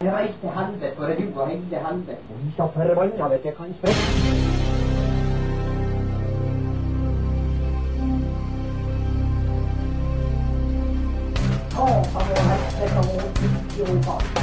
jeg reise til helvete, for det du og hele helvete. Vi skal forbanna vet jeg kan sprekke. Satan og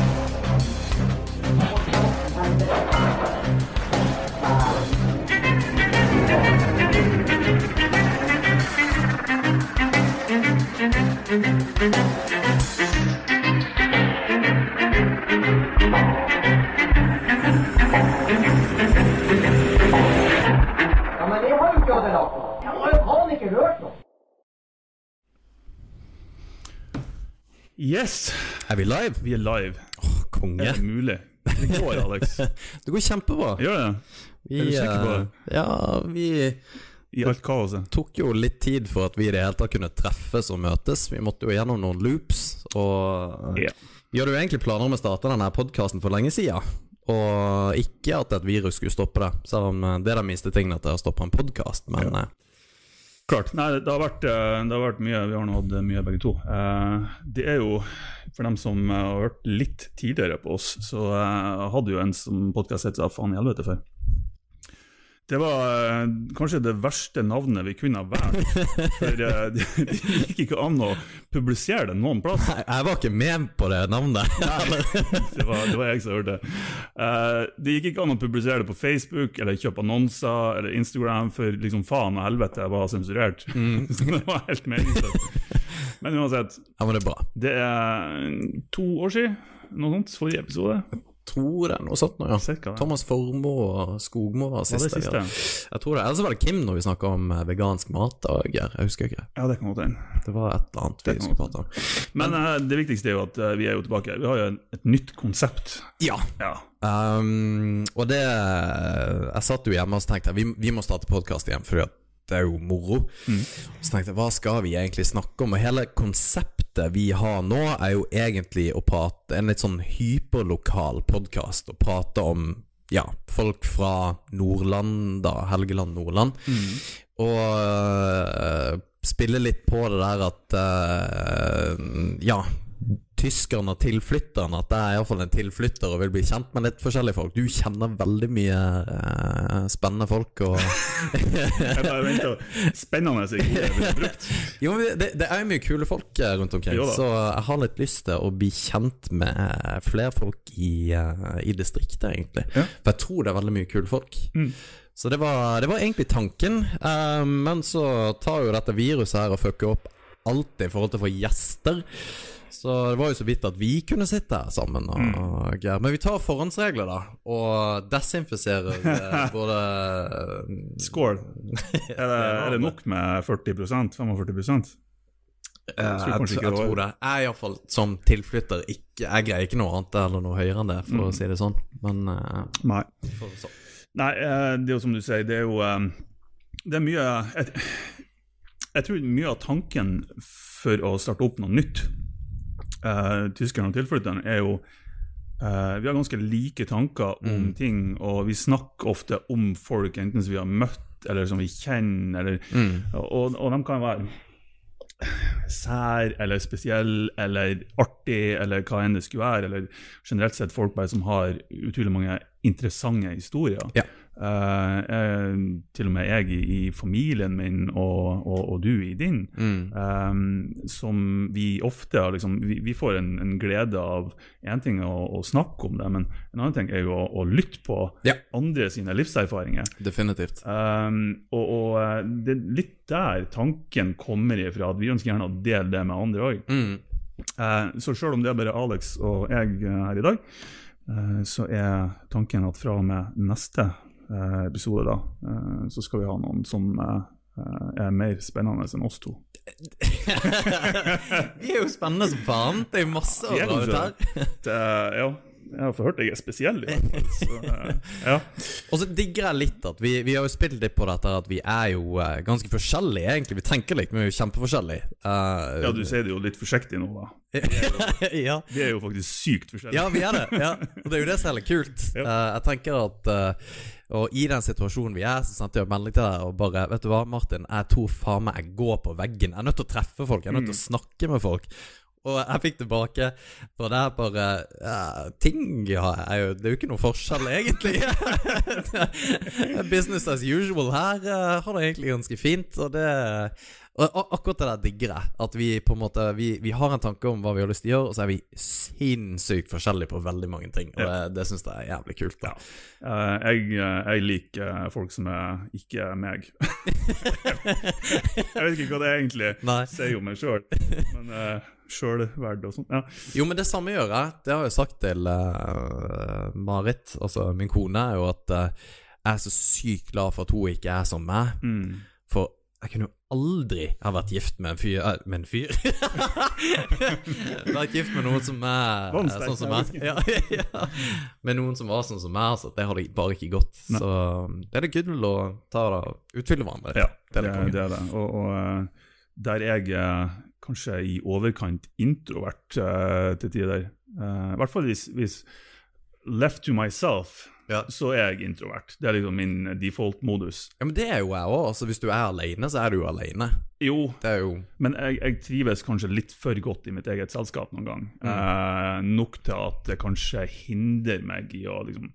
lagt på. Jeg har jo faen ikke hørt noe. Yes, Er vi live? vi er live. Åh, konge. Er det mulig? Det går, Alex. Det går kjempebra. Gjør det? Vi, Er du sikker på det? eh, Ja, vi I alt kaoset. Det tok jo litt tid for at vi i det hele tatt kunne treffes og møtes. Vi måtte jo gjennom noen loops, og Ja. vi hadde jo egentlig planer om å starte denne podkasten for lenge siden. Og ikke at et virus skulle stoppe det, selv om eh, det er den minste tingen at det har stoppa en podkast. Men ja. Klart. Nei, det har, vært, eh, det har vært mye. Vi har nå hatt mye begge to. Eh, Det er jo, for dem som eh, har hørt litt tidligere på oss, så jeg hadde jo en som podkast het Faen i helvete før. Det var eh, kanskje det verste navnet vi kunne ha valgt. For eh, det, det gikk ikke an å publisere det noen plass. jeg, jeg var ikke med på det navnet. Det var, det var jeg som hørte. det det gikk ikke an å publisere det på Facebook eller kjøpe annonser eller Instagram, for liksom faen og helvete jeg var sensurert. Så det var helt meningsløst. Men uansett, ja, men det er bra. det er to år siden, noe sånt, forrige episode. Tror det er noe sånt nå, ja. Cirka. Thomas Formoe og Skogmo var det siste. Ja. Jeg tror det. Ellers var det Kim når vi snakka om eh, vegansk mat. Geir. Jeg husker ikke. Ja, det kan godt hende. Det var et eller annet vi skulle prate om. Men eh, det viktigste er jo at eh, vi er jo tilbake. Vi har jo en- et nytt konsept. Ja. Ja. Um, og det Jeg satt jo hjemme og tenkte vi, vi må starte podkast igjen, for det er jo moro. Så tenkte jeg, hva skal vi egentlig snakke om? Og hele konseptet vi har nå, er jo egentlig å prate en litt sånn hyperlokal podkast. Å prate om ja, folk fra Nordland, da. Helgeland, Nordland. Og øh, spille litt på det der at øh, Ja, tyskerne og tilflytteren At det er iallfall en tilflytter og vil bli kjent med litt forskjellige folk. Du kjenner veldig mye øh, spennende folk og Jeg bare venter. Spennende er ikke det jeg brukt. Jo, men det, det er jo mye kule folk eh, rundt omkring, så jeg har litt lyst til å bli kjent med flere folk i, eh, i distriktet, egentlig. Ja. For jeg tror det er veldig mye kule folk. Mm. Så det var, det var egentlig tanken, eh, men så tar jo dette viruset her og fucker opp alt i forhold til å få gjester. Så det var jo så vidt at vi kunne sitte her sammen. Og, Mm. Men vi tar forhåndsregler, da, og desinfiserer eh, både Skål. Er det, er det nok med 40 45 jeg, jeg, ikke jeg tror det. Jeg iallfall som tilflytter ikke Jeg greier ikke noe annet eller noe høyere enn det, for Mm. å si det sånn. Men eh, Nei. så. Nei, eh, det er jo som du sier, det er jo eh, Det er mye jeg, jeg tror mye av tanken for å starte opp noe nytt, uh, tyskerne og tilflytterne, er jo eh, Vi har ganske like tanker om ting, og vi snakker ofte om folk enten som vi har møtt, eller som vi kjenner, eller, og, og de kan være sær eller spesiell eller artig eller hva enn det skulle være. Eller generelt sett folk bare som har utrolig mange interessante historier. Ja. Eh, eh, til og med jeg i, i familien min og, og, og du i din, Mm. um, som vi ofte har liksom, vi, vi får en, en glede av én ting å, å snakke om det, men en annen ting er jo å, å lytte på Ja. andre sine livserfaringer. Definitivt. Um, og, og det er litt der tanken kommer ifra, at vi ønsker gjerne å dele det med andre òg. Mm. så selv om det er bare Alex og jeg her i dag, uh, så er tanken at fra og med neste episode da, eh, så skal vi ha noen som eh, eh, er mer spennende enn oss to. Vi er jo spennende som faen. Det er jo masse å er dra ut her. Det, ja, jeg har forhørt hørt jeg er spesiell i hvert fall. Så, eh, ja. Og så digger jeg litt at vi, vi har jo spilt litt på dette at vi er jo eh, ganske forskjellige, egentlig. Vi tenker litt, men vi er jo kjempeforskjellige. Uh, ja, du sier det jo litt forsiktig nå, da. ja. Vi er jo faktisk sykt forskjellige. Ja, vi er det. Ja. Og det er jo det som er litt kult. Eh, jeg tenker at eh, Og i den situasjonen vi er, så sendte jeg melding til deg og bare Vet du hva, Martin, jeg tror faen meg jeg går på veggen. Jeg er nødt til å treffe folk. Jeg er nødt til å snakke med folk. Og jeg fikk tilbake fra her bare ja, Ting ja, jo, Det er jo ikke noe forskjell, egentlig. Business as usual. Her eh, har det egentlig ganske fint. Og det og akkurat det der digger jeg. At vi på en måte vi, vi har en tanke om hva vi har lyst til å gjøre, og så er vi sinnssykt forskjellige på veldig mange ting. Og det, det syns jeg er jævlig kult. da Eh, jeg, eh, jeg liker eh, folk som er ikke er meg. jeg vet ikke hva det egentlig Nei. sier om meg sjøl, men uh, sjølverd og sånt. Ja. Jo, men det samme gjør jeg. Det har jeg sagt til uh, Marit, altså min kone, er jo at uh, jeg er så sykt glad for at hun ikke er som meg. Mm. For jeg kunne jo aldri ha vært gift med en fyr eh, Med en fyr? vært gift med noen som er den eh, sånn som meg. Ja, ja. Med noen som var sånn som meg. så det hadde bare ikke gått. Nei. Så det er det gull å ta da, utfylle hverandre. Ja, det er det det er det. Og, og eh, der jeg kanskje i overkant introvert til tider, i hvert fall hvis, hvis left to myself, Ja. så er jeg introvert. Det er liksom min default-modus. Ja, men det er jo jeg òg. Altså, hvis du er alene, så er du alene. Jo, Det er jo Men jeg, jeg trives kanskje litt for godt i mitt eget selskap noen gang. Eh, nok til at det kanskje hindrer meg i å liksom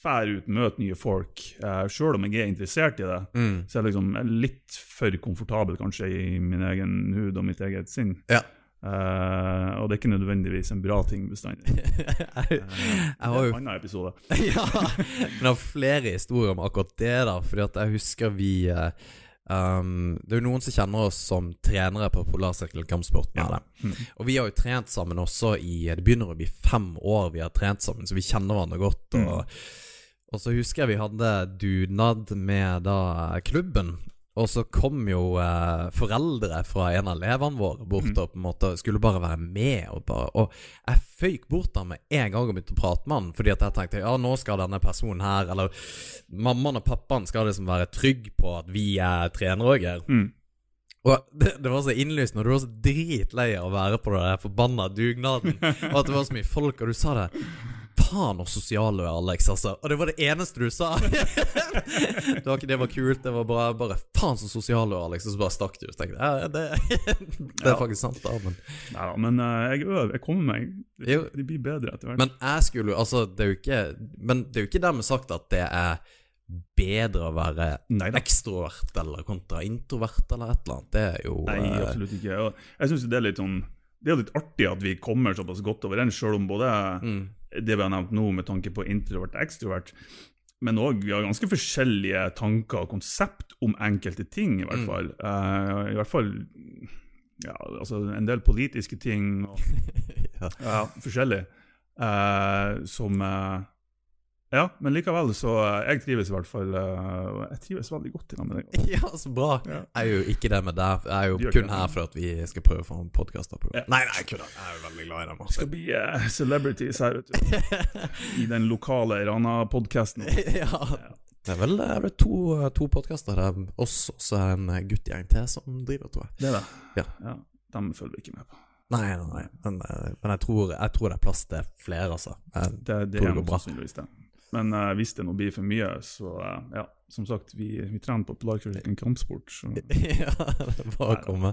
fære ut, møte nye folk. Eh, Sjøl om jeg er interessert i det, mm. så er jeg liksom litt for komfortabel kanskje i min egen hud og mitt eget sinn. Ja. Eh, og det er ikke nødvendigvis en bra ting bestandig. jeg, jeg har jo En annen episode. ja, men jeg har flere historier om akkurat det, da. Fordi at jeg husker vi uh, um, Det er jo noen som kjenner oss som trenere på Polarsirkelen kampsport. Ja. Mm. Og vi har jo trent sammen også i Det begynner å bli fem år vi har trent sammen, så vi kjenner hverandre godt. Mm. Og, og så husker jeg vi hadde dugnad med da klubben. Og så kom jo eh, foreldre fra en av elevene våre bort Mm. og på en måte skulle bare være med. Og, bare, og jeg føyk bort der med en gang og begynte å prate med han, fordi at jeg tenkte ja, nå skal denne personen her, eller mammaen og pappaen skal liksom være trygg på at vi er trenere òg her. Mm. Og det, det var så innlysende, og du var så dritlei av å være på den forbanna dugnaden, og at det var så mye folk, og du sa det. Faen så sosiale du er, Alex, altså. Og det var det eneste du sa. det var ikke det var kult, det var bare, bare Faen så sosial du er, Alex, og så bare stakk du. Så tenkte jeg, ja, det, det er faktisk sant, da, men Neida, men eh, jeg øver, jeg kommer meg. Det, Jo. blir bedre etter hvert. Men jeg skulle jo Altså, det er jo ikke Men det er jo ikke dermed sagt at det er bedre å være Neida. ekstrovert eller kontra introvert eller et eller annet. Det er jo Nei, eh, absolutt ikke. Jeg synes det er litt sånn det er litt artig at vi kommer såpass godt overens, selv om både mm, det vi har nevnt nå med tanke på introvert og ekstrovert, men òg vi har ganske forskjellige tanker og konsept om enkelte ting, i hvert Mm. fall. Eh, I hvert fall ja, altså en del politiske ting og ja. ja, forskjellig. Uh, som eh, Ja, men likevel, så eh, Jeg trives i hvert fall eh, Jeg trives veldig godt i lag med deg. ja, så bra. Ja. Jeg er jo ikke det med deg. Jeg er jo gjør kun det. her for at vi skal prøve å få en podkast. Ja. Nei, nei, kødder. Jeg er jo veldig glad i dem. Skal bli uh, celebrities her, vet du. I den lokale Rana-podkasten. ja. Det er vel, det er to, to podkaster. Det er oss og så en guttegjeng til som driver, tror jeg. Det er det. Ja. ja. Dem følger vi ikke med på. Nei, nei, nei. Men, men jeg, tror, jeg tror det er plass til flere, altså. Jeg Det, det tror det går bra. Men uh, hvis det nå blir for mye, så uh, ja. Som sagt, vi, vi trener på Polarkurs, en kampsport. Så. ja, det er bare å komme.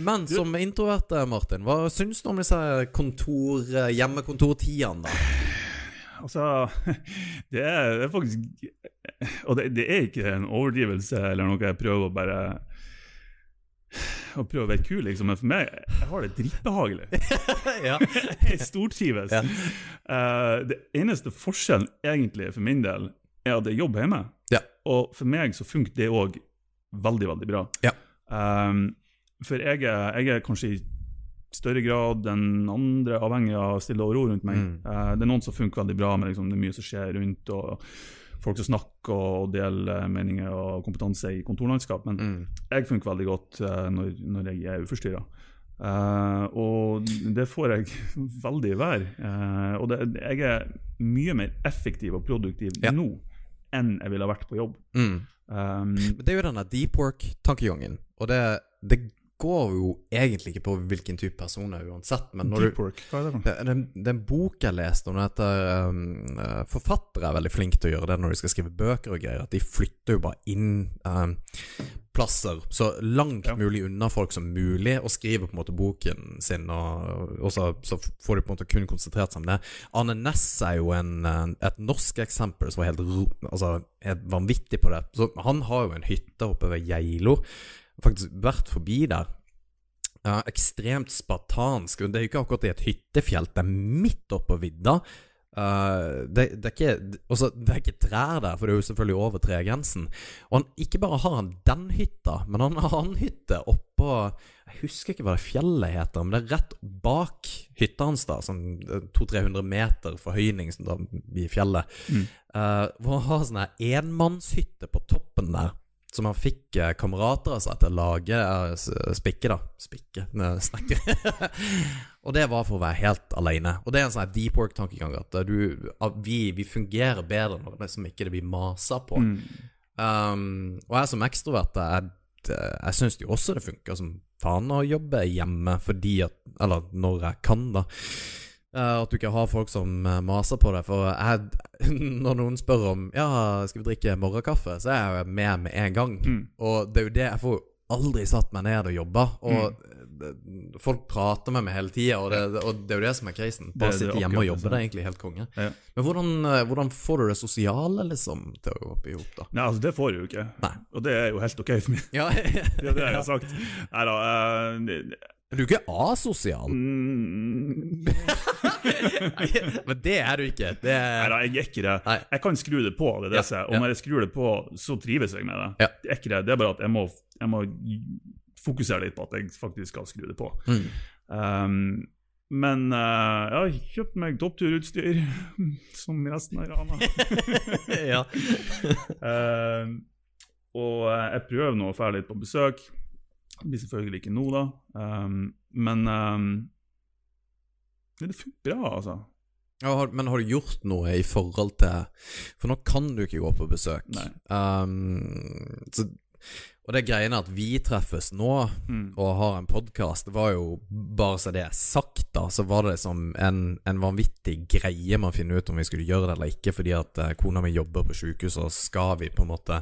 Men som introvert, Martin, hva syns du om disse kontor, eh, hjemmekontortidene, da? Altså, det er, det er faktisk Og det, det er ikke en overdrivelse eller noe jeg prøver å bare Å prøve å være kul, liksom. Men for meg jeg har det dritbehagelig. ja. Jeg stortrives. Ja. Uh, det eneste forskjellen egentlig for min del er at jeg jobber hjemme. Ja. Og for meg så funker det òg veldig, veldig bra. Ja. Um, for jeg er, jeg er kanskje i større grad enn andre avhengig av stille og ro rundt meg. Mm. Uh, det er noen som funker veldig bra med liksom, det mye som skjer rundt, og folk som snakker og deler meninger og kompetanse i kontorlandskap. Men Mm. jeg funker veldig godt eh, når, når jeg er uforstyrra. og det får jeg veldig vær. Eh, og det, jeg er mye mer effektiv og produktiv Ja. nå enn jeg ville vært på jobb. Mm. Um, Men det er jo denne deep work-tankegangen, og det, det går jo egentlig ikke på hvilken type person det er uansett, men når deep du work, hva er det for den, det, det, det er en bok jeg leste om dette um, eh, Forfattere er veldig flinke til å gjøre det når de skal skrive bøker og greier. At de flytter jo bare inn um, plasser så langt Ja. mulig unna folk som mulig, og skriver på en måte boken sin. Og, og så, så får de på en måte kun konsentrert seg om det. Arne Næss er jo en, en, et norsk eksempel som er helt, altså, helt vanvittig på det. Så Han har jo en hytte oppe ved Geilo. Faktisk vært forbi der. Ja, ekstremt spartansk. Det er jo ikke akkurat i et hyttefjell, det er midt oppå vidda. Uh, det, det, er ikke, også, det er ikke trær der, for det er jo selvfølgelig over tregrensen. Og han, ikke bare har han den hytta, men han har en hytte oppå Jeg husker ikke hva det fjellet heter, men det er rett bak hytta hans, da, sånn 200-300 meter forhøyning som da, i fjellet. Mm. Uh, hvor han har sånn enmannshytte på toppen der. Som han fikk eh, kamerater av seg til å lage eh, spikke, da. Spikke, snekker. og det var for å være helt alene. Og det er en sånn deep work-tankegang. At at vi, vi fungerer bedre når det liksom ikke det blir masa på. Mm. Um, og jeg som ekstrovert, jeg, jeg syns jo også det funker som faen å jobbe hjemme fordi at Eller når jeg kan, da. Eh, at du ikke har folk som eh, maser på deg. For jeg, når noen spør om Ja, skal vi drikke morgenkaffe, så er jeg med med en gang. Mm. Og det er jo det Jeg får jo aldri satt meg ned og jobba. Og det, folk prater med meg hele tida, og, det- og det er jo det som er krisen. Bare sitte hjemme og jobbe, det er egentlig helt konge. Ja. Men hvordan, eh, hvordan får du det sosiale, liksom, til å gå opp i hop, da? Nei, altså det får du jo ikke. Nei. Og det er jo helt OK for meg. Ja, Det er det jeg har sagt. Nei da. eh, det- Du er ikke asosial. mm, Men det er du ikke. Det Nei er da, jeg er ikke det. Nei. Jeg kan skru det på, det er det Ja. Og når jeg skrur det på, så trives jeg med det. Ja. Det er ikke det. Det er bare at jeg må, jeg må fokusere litt på at jeg faktisk skal skru det på. mm. Um, men uh, jeg har kjøpt meg toppturutstyr, som resten av Rana. Ja. Eh, og jeg prøver nå å dra litt på besøk. Det blir selvfølgelig ikke nå, da. Um, men um, det funker bra, altså. Ja, Men har du gjort noe i forhold til For nå kan du ikke gå på besøk. Um, så, og det greiene at vi treffes nå Mm. og har en podkast, var jo bare så det er sagt, da, så var det liksom en, en vanvittig greie med å finne ut om vi skulle gjøre det eller ikke, fordi at eh, kona mi jobber på sjukehuset, og skal vi på en måte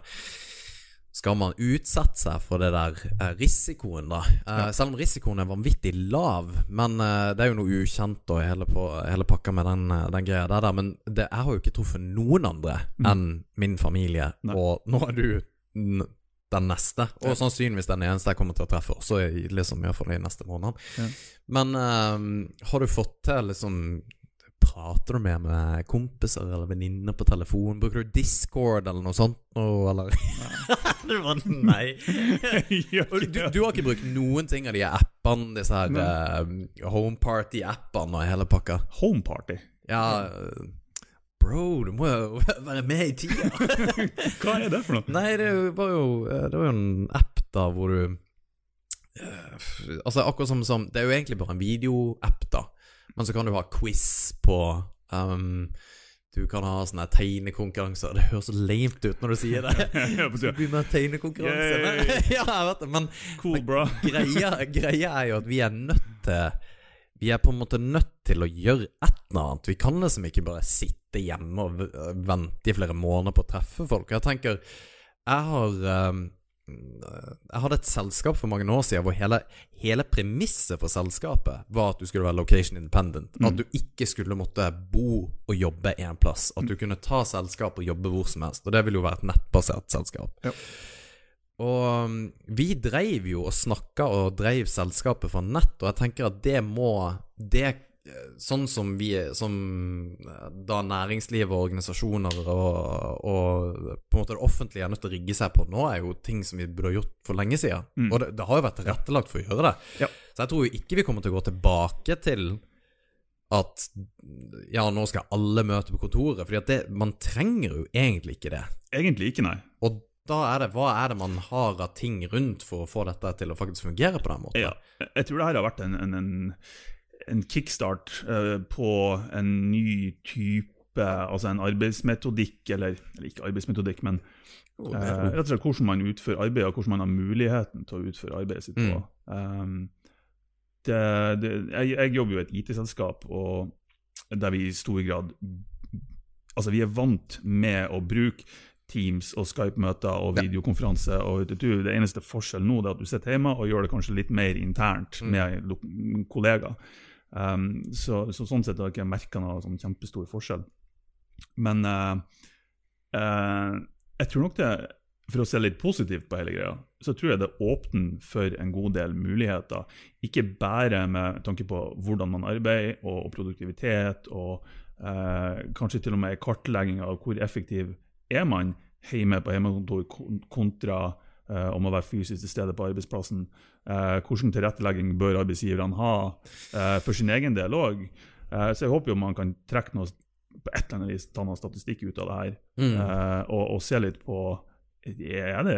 skal man utsette seg for det der eh, risikoen, da? Eh, Selv om risikoen er vanvittig lav, men eh, det er jo noe ukjent og hele, på, hele pakka med den, den greia der, der. Men det, jeg har jo ikke truffet noen andre enn min familie, Nei. og nå er du den neste, og sannsynligvis den eneste jeg kommer til å treffe også, liksom, iallfall i neste måned. Ja. Men eh, har du fått til liksom Prater du med, med kompiser eller venninner på telefon? Bruker du Discord eller noe sånt? Oh, eller? du var nei. Og du, du har ikke brukt noen ting av de appene, disse her uh, Home Party-appene og hele pakka? Home party? Ja eh, Bro, du må jo være med i tida. Hva er det for noe? Nei, det var jo, det var jo en app da hvor du eh, Altså akkurat som, som Det er jo egentlig bare en videoapp, da. Men så kan du ha quiz på um, Du kan ha sånne tegnekonkurranser. Det høres så lamet ut når du sier det. Du begynner tegnekonkurranser. Med tegnekonkurranse. Ja, jeg vet det. Men Cool, men greia, greia er jo at vi er nødt til Vi er på en måte nødt til å gjøre et eller annet. Vi kan liksom ikke bare sitte hjemme og vente i flere måneder på å treffe folk. Jeg tenker Jeg har ehm, Jeg hadde et selskap for mange år siden hvor hele, hele premisset for selskapet var at du skulle være location independent. At du ikke skulle måtte bo og jobbe en plass. At du kunne ta selskap og jobbe hvor som helst. Og det ville jo være et nettbasert selskap. Ja. Og um, vi dreiv jo og snakka og dreiv selskapet fra nett, og jeg tenker at det må Det eh, Sånn som vi Som eh, da næringsliv og organisasjoner og, og på en måte det offentlige er nødt til å rigge seg på nå, er jo ting som vi burde ha gjort for lenge siden. Mm. Og det, det har jo vært tilrettelagt for å gjøre det. Ja. Så jeg tror jo ikke vi kommer til å gå tilbake til at ja, nå skal alle møte på kontoret. Fordi at det, man trenger jo egentlig ikke det. Egentlig ikke, nei. Og da er det, hva er det man har av ting rundt for å få dette til å faktisk fungere på den måten? Ja, jeg tror det her har vært en, en, en, en kickstart uh, på en ny type Altså en arbeidsmetodikk, eller, eller ikke arbeidsmetodikk, men er- rett og slett hvordan man utfører arbeid, og hvordan man har muligheten til å utføre arbeidet sitt på. Mm. Um, det, det, jeg, jeg jobber jo i et IT-selskap, der vi i stor grad Altså, vi er vant med å bruke Teams og Skype-møter og videokonferanse. og du, Det eneste forskjellen nå er at du sitter hjemme og gjør det kanskje litt mer internt Mm. med kollegaer. Um, så, så sånn sett har jeg ikke merka noe sånn kjempestor forskjell. Men uh, uh, jeg tror nok det, for å se litt positivt på hele greia, så tror jeg det åpner for en god del muligheter. Ikke bare med tanke på hvordan man arbeider og, og produktivitet, og eh, kanskje til og med kartlegging av hvor effektiv er man hjemme på hjemmekontor kontra eh, om å være fysisk til stede på arbeidsplassen. Eh, hvordan tilrettelegging bør arbeidsgiverne ha eh, for sin egen del òg. Eh, så jeg håper jo man kan trekke noe på et eller annet vis ta noe statistikk ut av det her, Mm. eh, og, og se litt på er det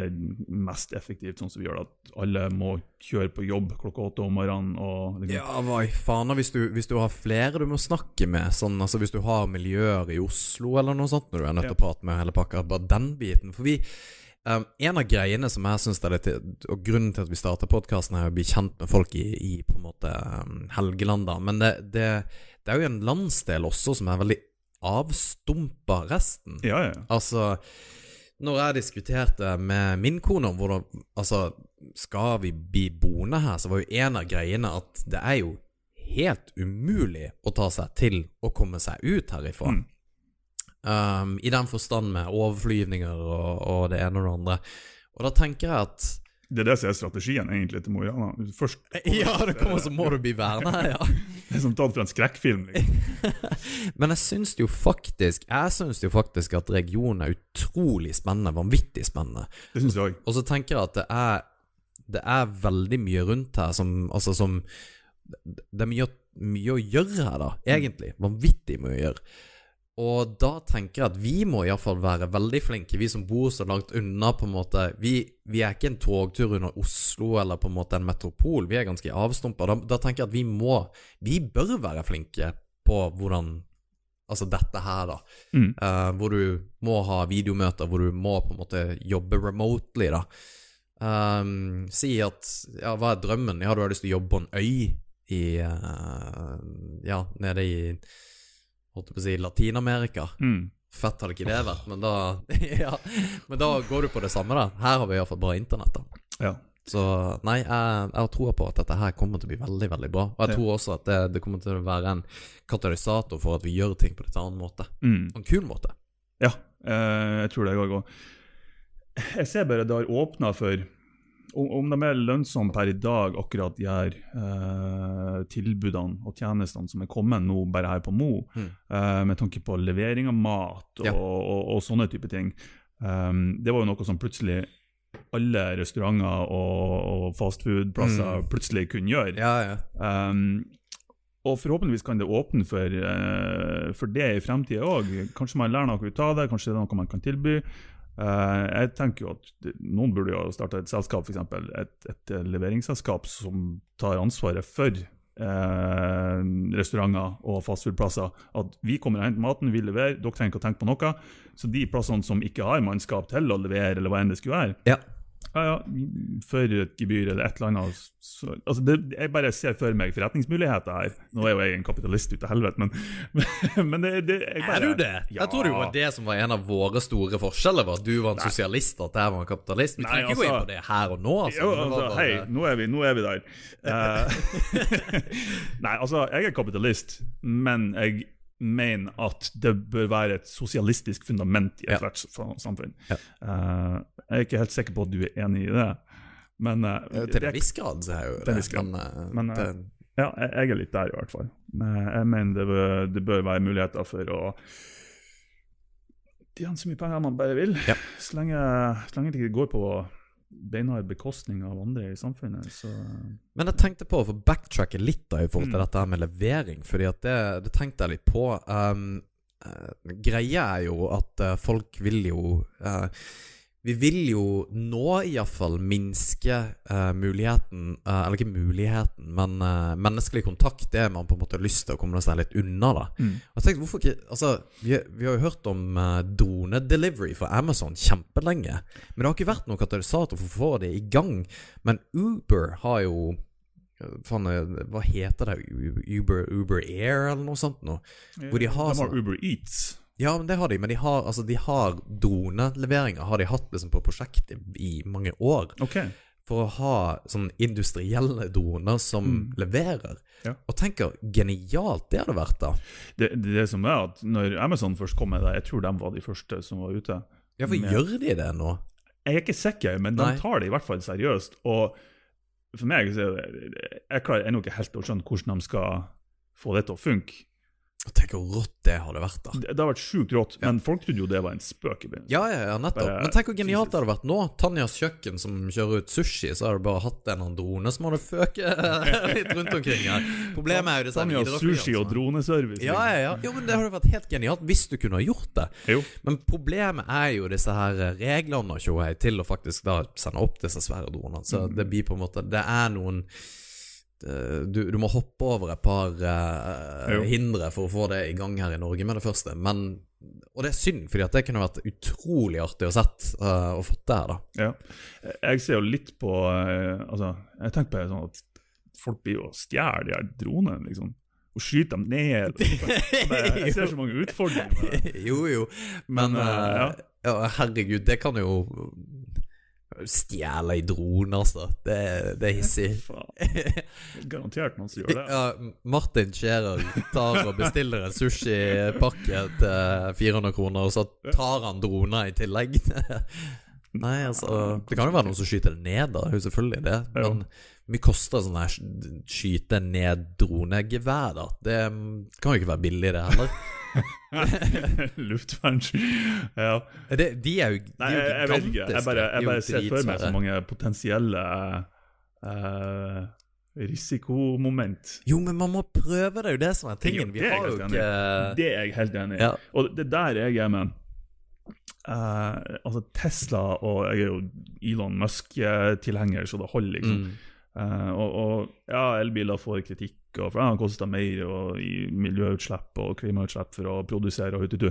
mest effektivt sånn som vi gjør det, at alle må kjøre på jobb klokka åtte om morgenen? Og, liksom, Ja, hva i faen hvis du, hvis du har flere du må snakke med, sånn, altså hvis du har miljøer i Oslo eller noe sånt, når du er nødt til å prate med hele pakka, bare den biten. For vi um, En av greiene som jeg syns er litt Og grunnen til at vi starter podkasten, er å bli kjent med folk i, i på en måte um, Helgeland, da. Men det, det, det er jo en landsdel også som er veldig avstumpa resten. ja, ja. Altså Når jeg diskuterte med min kone om hvordan Altså, skal vi bli boende her, så var jo en av greiene at det er jo helt umulig å ta seg til å komme seg ut herifra. Mm. Um, I den forstand med overflyvninger og, og det ene og det andre. Og da tenker jeg at Det er det som er strategien egentlig til Mo i Rana. Først Ja, det kommer, så må du bli værende ja. Det er som tatt fra en skrekkfilm. Liksom. Men jeg syns jo faktisk Jeg synes jo faktisk at regionen er utrolig spennende, vanvittig spennende. Det syns jeg òg. Og så tenker jeg at det er Det er veldig mye rundt her som Altså som Det er mye, mye å gjøre her, da, egentlig. Vanvittig mye å gjøre. Og da tenker jeg at vi må iallfall være veldig flinke, vi som bor så langt unna, på en måte. Vi, vi er ikke en togtur under Oslo eller på en måte en metropol, vi er ganske avstumpa. Da, da tenker jeg at vi må Vi bør være flinke på hvordan Altså dette her, da. Mm. Uh, hvor du må ha videomøter, hvor du må på en måte jobbe remotely, da. Um, si at Ja, hva er drømmen? Ja, du har lyst til å jobbe på en øy i uh, Ja, nede i Holdt på å si Latin-Amerika. Mm. Fett hadde ikke det vært, men da Ja, men da går du på det samme, da. Her har vi iallfall bra internett, da. Ja. Så nei, jeg, jeg har troa på at dette her kommer til å bli veldig, veldig bra. Og jeg Ja. tror også at det, det kommer til å være en katalysator for at vi gjør ting på en annen måte. Mm. En kul måte. Ja, eh, jeg tror det òg. Jeg ser bare det har åpna for om, de er lønnsomme per i dag, akkurat de her eh, tilbudene og tjenestene som er kommet nå bare her på Mo, Mm. eh, med tanke på levering av mat og, Ja. og, og, sånne type ting. Um, det var jo noe som plutselig alle restauranter og, og fastfood-plasser Mm. plutselig kunne gjøre. Ja, ja. Um, og forhåpentligvis kan det åpne for, uh, for det i fremtida òg. Kanskje man lærer noe ut av det, kanskje det er noe man kan tilby. Eh, jeg tenker jo at Noen burde jo starte et selskap, f.eks. Et, et eh, leveringsselskap som tar ansvaret for eh, restauranter og fastfood-plasser. At vi kommer og henter maten, vi leverer, dere trenger ikke å tenke på noe. Så de plassene som ikke har mannskap til å levere, eller hva enn det skulle være, Ja. Ja, ja, for et gebyr eller et eller annet. Så, altså det, jeg bare ser for meg forretningsmuligheter her. Nå er jo jeg en kapitalist ut av helvete, men, men det, det jeg bare, Er du det? Ja. Jeg tror det var det som var en av våre store forskjeller. Var at du var en sosialist, og at jeg var en kapitalist. Vi trenger ikke gå inn altså- på det her og nå. Altså. Jo, altså, bare- hei, nå er vi, nå er vi der. Eh, Nei, altså, jeg er kapitalist, men jeg mener at det bør være et sosialistisk fundament i ethvert ja. samfunn. Ja. Uh, jeg er ikke helt sikker på at du er enig i det, men uh, Til en viss grad så er jo det. grad. Men, uh, Men, Ja, jeg, jeg er litt der, i hvert fall. Men jeg mener det bør, det bør være muligheter for å tjene så mye penger man bare vil. Ja. Så, lenge, så lenge det ikke går på beinhard bekostning av andre i samfunnet, så Men jeg tenkte på å få backtracke litt da i forhold til Mm. dette med levering, Fordi at det, det tenkte jeg litt på. Um, eh, greia er jo at eh, folk vil jo eh, Vi vil jo nå iallfall minske uh, muligheten uh, Eller ikke muligheten, men uh, menneskelig kontakt. Det man på en måte har lyst til å komme seg litt unna. da mm. Jeg tenkte, hvorfor ikke Altså, vi, vi har jo hørt om uh, dronedelivery fra Amazon kjempelenge. Men det har ikke vært noen katalysator for å få det i gang. Men Uber har jo Fan, hva heter det? Uber, Uber Air, eller noe sånt noe? Hvor de har de har sånn- Uber Eats. Ja, men det har de. Men de har, altså, de har droneleveringer har de hatt liksom på prosjektet i mange år. Okay. For å ha sånn industrielle droner som Mm. leverer. Ja. Og tenker genialt det hadde vært, da. Det, det, det som er at når Amazon først kom med det, jeg tror de var de første som var ute. Ja, for Med- gjør de det nå? Jeg er ikke sikker, men de Nei. tar det i hvert fall seriøst. Og for meg så det- Jeg klarer ennå ikke helt å skjønne hvordan de skal få det til å funke. Og Tenk hvor rått det hadde vært, da. Det, det har vært sjukt rått, men folk trodde jo det var en spøk. i begynnelsen. Ja, ja, ja, nettopp. Bare- Men tenk hvor genialt det hadde vært nå. Tanjas kjøkken som kjører ut sushi, så hadde du bare hatt en av drone som hadde føket litt rundt omkring her. Problemet er jo disse Tanjas sushi og altså. droneservice. Ja, ja, ja. Jo, men det hadde vært helt genialt hvis du kunne ha gjort det. Jo. Men problemet er jo disse her reglene og tjohei til å faktisk da sende opp disse svære dronene. Så Mm. det blir på en måte Det er noen du, du må hoppe over et par uh, hindre for å få det i gang her i Norge med det første. Men, og det er synd, fordi det kunne vært utrolig artig å sett uh, og fått det her, da. Ja. Jeg ser jo litt på uh, Altså, jeg tenker på sånn at folk blir jo stjeler de her dronene, liksom. Og skyter dem ned. Jeg ser så mange utfordringer med det. jo, jo. Men, Men, eh, eh, ja. herregud, det kan jo Stjele ei drone, altså. Det, det er hissig. Garantert noen som gjør det. Ja, Martin Scherer tar og bestiller en sushipakke til 400 kroner, og så tar han droner i tillegg. Nei, altså Det kan jo være noen som skyter det ned, da. Jo selvfølgelig det. Men mye koster sånn her sk- skyte ned dronegevær, da? Det kan jo ikke være billig, det heller. Luftvern. Ja. Det, de er jo, de Nei, er jo jeg, vet ikke. Jeg bare, jeg bare ser for meg så mange potensielle uh, risikomoment. Jo, men man må prøve, det er jo det som er tingen. Vi Det har jo ikke Det er jeg helt enig i. Ja. Og det der jeg er med Uh, Altså Tesla og Jeg er jo Elon Musk-tilhenger, så det holder, liksom. mm. Uh, og, og ja, elbiler får kritikk, og for det kosta mer og, i miljøutslipp og klimautslipp for å produsere og hututu.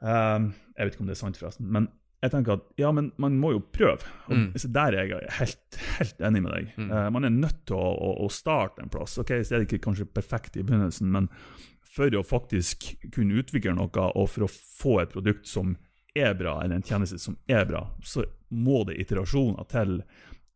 Um, jeg vet ikke om det er sant, forresten. Men jeg tenker at ja, men man må jo prøve. Mm. så Der er jeg helt, helt enig med deg. Mm. Uh, man er nødt til å, å, å starte en plass. Ok, Så er det ikke kanskje perfekt i begynnelsen, men for å faktisk kunne utvikle noe, og for å få et produkt som er bra, eller en tjeneste som er bra, så må det iterasjoner til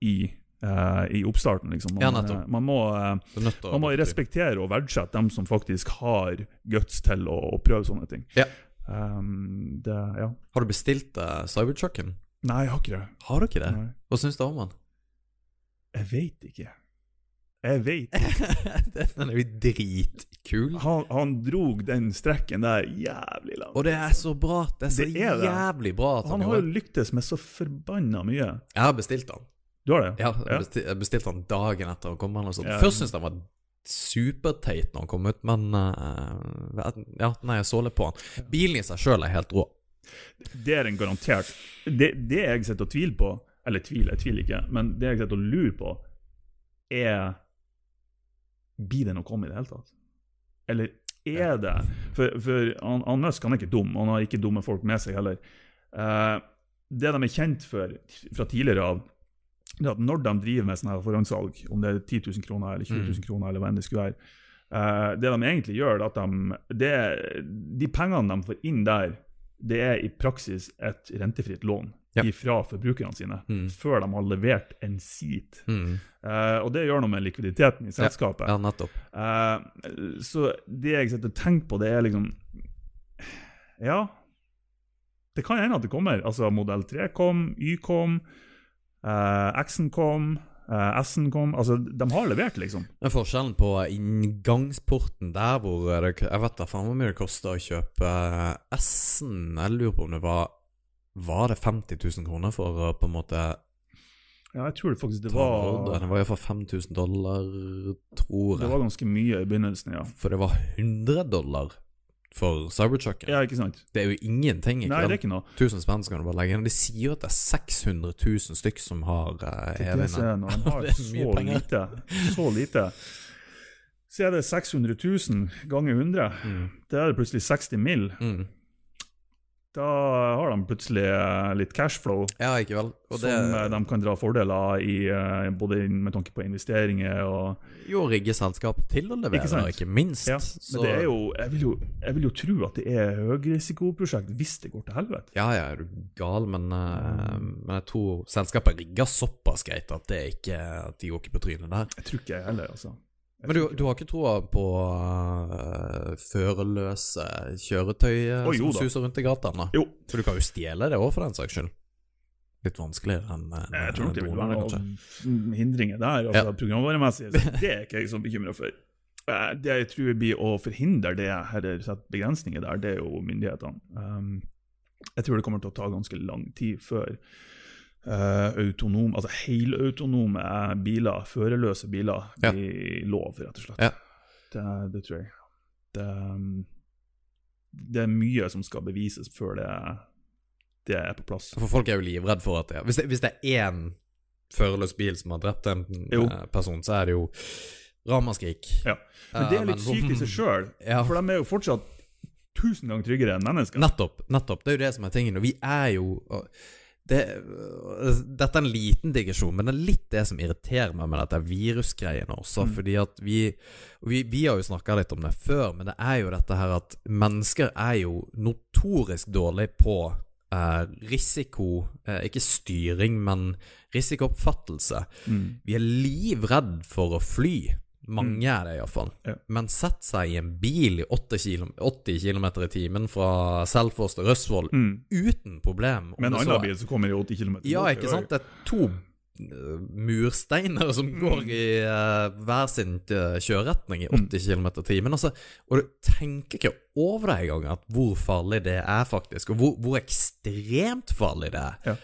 i, eh, i oppstarten. liksom. Man, Ja, eh, man må, eh, til å man må respektere og verdsette dem som faktisk har guts til å, å prøve sånne ting. Ja. Um, det, ja. Har du bestilt uh, Cybertrucken? Nei, jeg har ikke det. Har du ikke det? Nei. Hva syns du om den? Jeg vet ikke. Jeg vet ikke. Den er jo dritkul. Han, han drog den strekken der jævlig langt. Og det er så bra. Det er så Det er det. jævlig bra. At Han han har jo lyktes med så forbanna mye. Jeg har bestilt den. Du har det? Ja, jeg bestilte, bestilt den dagen etter han kom. eller. Ja. Først syntes jeg han var superteit når han kom ut, men uh, Ja, nei, jeg så litt på han. Bilen i seg sjøl er helt rå. Det er en garantert. Det, det jeg sitter og tviler på, eller tviler, jeg tviler ikke, men det jeg sitter og lurer på, er Blir det noe om i det hele tatt? Eller er det For, for han, han Musk han er ikke dum, han har ikke dumme folk med seg heller. Uh, det de er kjent for fra tidligere av, det at når de driver med sånne her forhåndssalg, om det er 10 000 kroner eller 20 000 kroner, eller hva enn det skulle være, uh, det de egentlig gjør, er at de, det, de pengene de får inn der, det er i praksis et rentefritt lån Ja. fra forbrukerne sine, Mm. før de har levert en seat. Mm. Uh, og det gjør noe med likviditeten i selskapet. Ja, nettopp. Uh, så det jeg sitter og tenker på, det er liksom Ja. Det kan hende at det kommer. Altså, modell 3 kom, Y kom, eh, X-en kom, Uh, S-en kom. Altså, de har levert, liksom. Men forskjellen på inngangsporten der hvor det, Jeg vet da faen hvor mye det kosta å kjøpe eh, S-en. Jeg lurer på om det var Var det 50 000 kroner for å på en måte Ja, jeg tror faktisk det var? Det var iallfall 5000 dollar, tror Det var ganske mye i begynnelsen, ja. For det var 100 dollar for Cybertrucken. Ja, ikke sant? Det er jo ingenting. ikke Nei, det er ikke noe. 1000 spenn skal du bare legge inn. De sier jo at det er 600 000 stykk som har uh, Det det er når har Det er mye penger. lite, så lite. Så er det 600 000 ganger 100. Mm. Da er det plutselig 60 mill. Mm. Da har de plutselig eh, litt cashflow Ja, ikke det som eh, de kan dra fordeler i, eh, både med tanke på investeringer og jo rigge selskapet til å levere, Ikke ikke, minst. Ja, Så- Men det jo jeg, vil jo jeg vil jo tro at det er høyrisikoprosjekt hvis det går til helvete. Ja, ja, er du gal, men, men jeg tror selskapet rigger såpass greit at det ikke at de går ikke på trynet der. Jeg tror ikke jeg heller, altså. Men du, du har ikke troa på uh, førerløse kjøretøy oh, som da. suser rundt i gatene? Jo. For du kan jo stjele det òg, for den saks skyld. Litt vanskeligere enn en, Jeg tror nok det vil være noen hindringer der, altså programvaremessig. Det er ikke jeg så bekymra for. Eh, Det jeg tror blir å forhindre det, eller sette begrensninger der, det er jo myndighetene. Um, jeg tror det kommer til å ta ganske lang tid før eh, autonom, altså helautonome biler, førerløse biler, Ja. blir lov, rett og slett. Ja. Det, det tror jeg. Det, um, det er mye som skal bevises før det, det er på plass. For folk er jo livredd for at det Hvis det, hvis det er én førerløs bil som har drept en Jo. eh, person, så er det jo ramaskrik. Ja. Men det er litt Eh, sykt i seg sjøl, Ja. for de er jo fortsatt tusen ganger tryggere enn mennesker. Nettopp. nettopp, Det er jo det som er tingen. Og vi er jo det, Dette er en liten digresjon, men det er litt det som irriterer meg med dette virusgreiene også. Mm. Fordi at vi vi, vi har jo snakka litt om det før, men det er jo dette her at mennesker er jo notorisk dårlige på eh, risiko eh, Ikke styring, men risikooppfattelse. Mm. Vi er livredd for å fly. Mange er det iallfall. Ja. Men sett seg i en bil i 80 km, i timen fra Selfoss til Røsvoll Mm. uten problem. Med en annen bil som kommer i 80 km. Ja, ikke sant? Det er to eh, mursteiner som går i uh, hver sin eh, kjøreretning i 80 km i timen. Altså, og du tenker ikke over det engang, at hvor farlig det er faktisk, og hvor, hvor ekstremt farlig det er. Ja.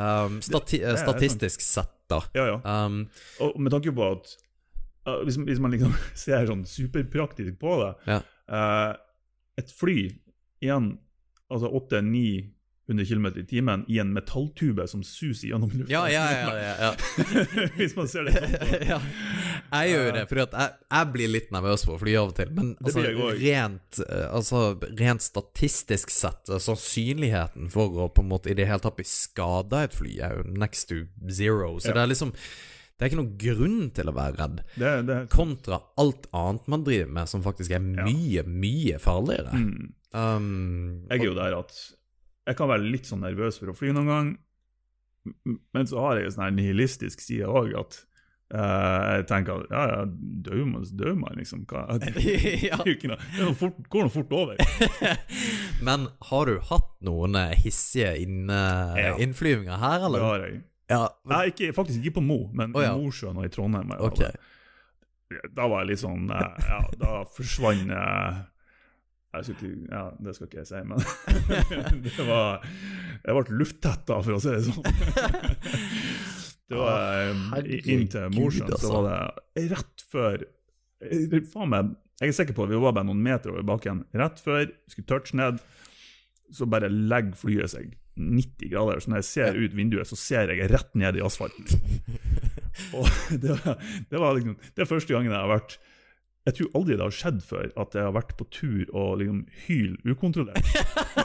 Um, stati det er statistisk sett, da. Ja, ja. Um, Og med tanke på at hvis, hvis man liksom ser sånn superpraktisk på det Ja. uh, Et fly igjen, altså 800-900 km i timen i en metalltube som suser gjennom lufta ja, ja, ja. ja, ja. Hvis man ser det sånn. på. ja. Jeg gjør jo det, for jeg, jeg blir litt nervøs på å fly av og til. Men altså, rent, eh, altså, rent statistisk sett, eh, sannsynligheten for å på en måte i det hele tatt bli skada i et fly, er jo next to zero. Så det er liksom Det er ikke noen grunn til å være redd, Det, det, kontra alt annet man driver med som faktisk er mye, mye farligere. mm. Um, Jeg er jo der at jeg kan være litt sånn nervøs for å fly noen gang, men så har jeg en sånn nihilistisk side òg, at eh, jeg tenker at ja, ja, dør man, dør man, liksom. Hva? Det ja. det fort, går nå fort over. Men har du hatt noen hissige inn, Ja. innflyvninger her, Det har jeg. Ja. Nei, ikke, faktisk ikke på Mo, men oh, ja. i Mosjøen og i Trondheim. jeg var Ok. Da var jeg litt sånn eh, Ja, da forsvant eh, ikke- ja, Det skal ikke jeg si, men det var Jeg ble lufttett, da, for å si det sånn. Det var eh, Herregud, Inn til Mosjøen, så var det rett før Faen meg, jeg er sikker på at vi var bare noen meter over bakken. Rett før vi skulle touche ned, så bare legger flyet seg 90 grader. Så når jeg ser ut vinduet, så ser jeg rett ned i asfalten. Og det var, det var liksom Det er første gangen jeg har vært Jeg tror aldri det har skjedd før at jeg har vært på tur og liksom hyl ukontrollert.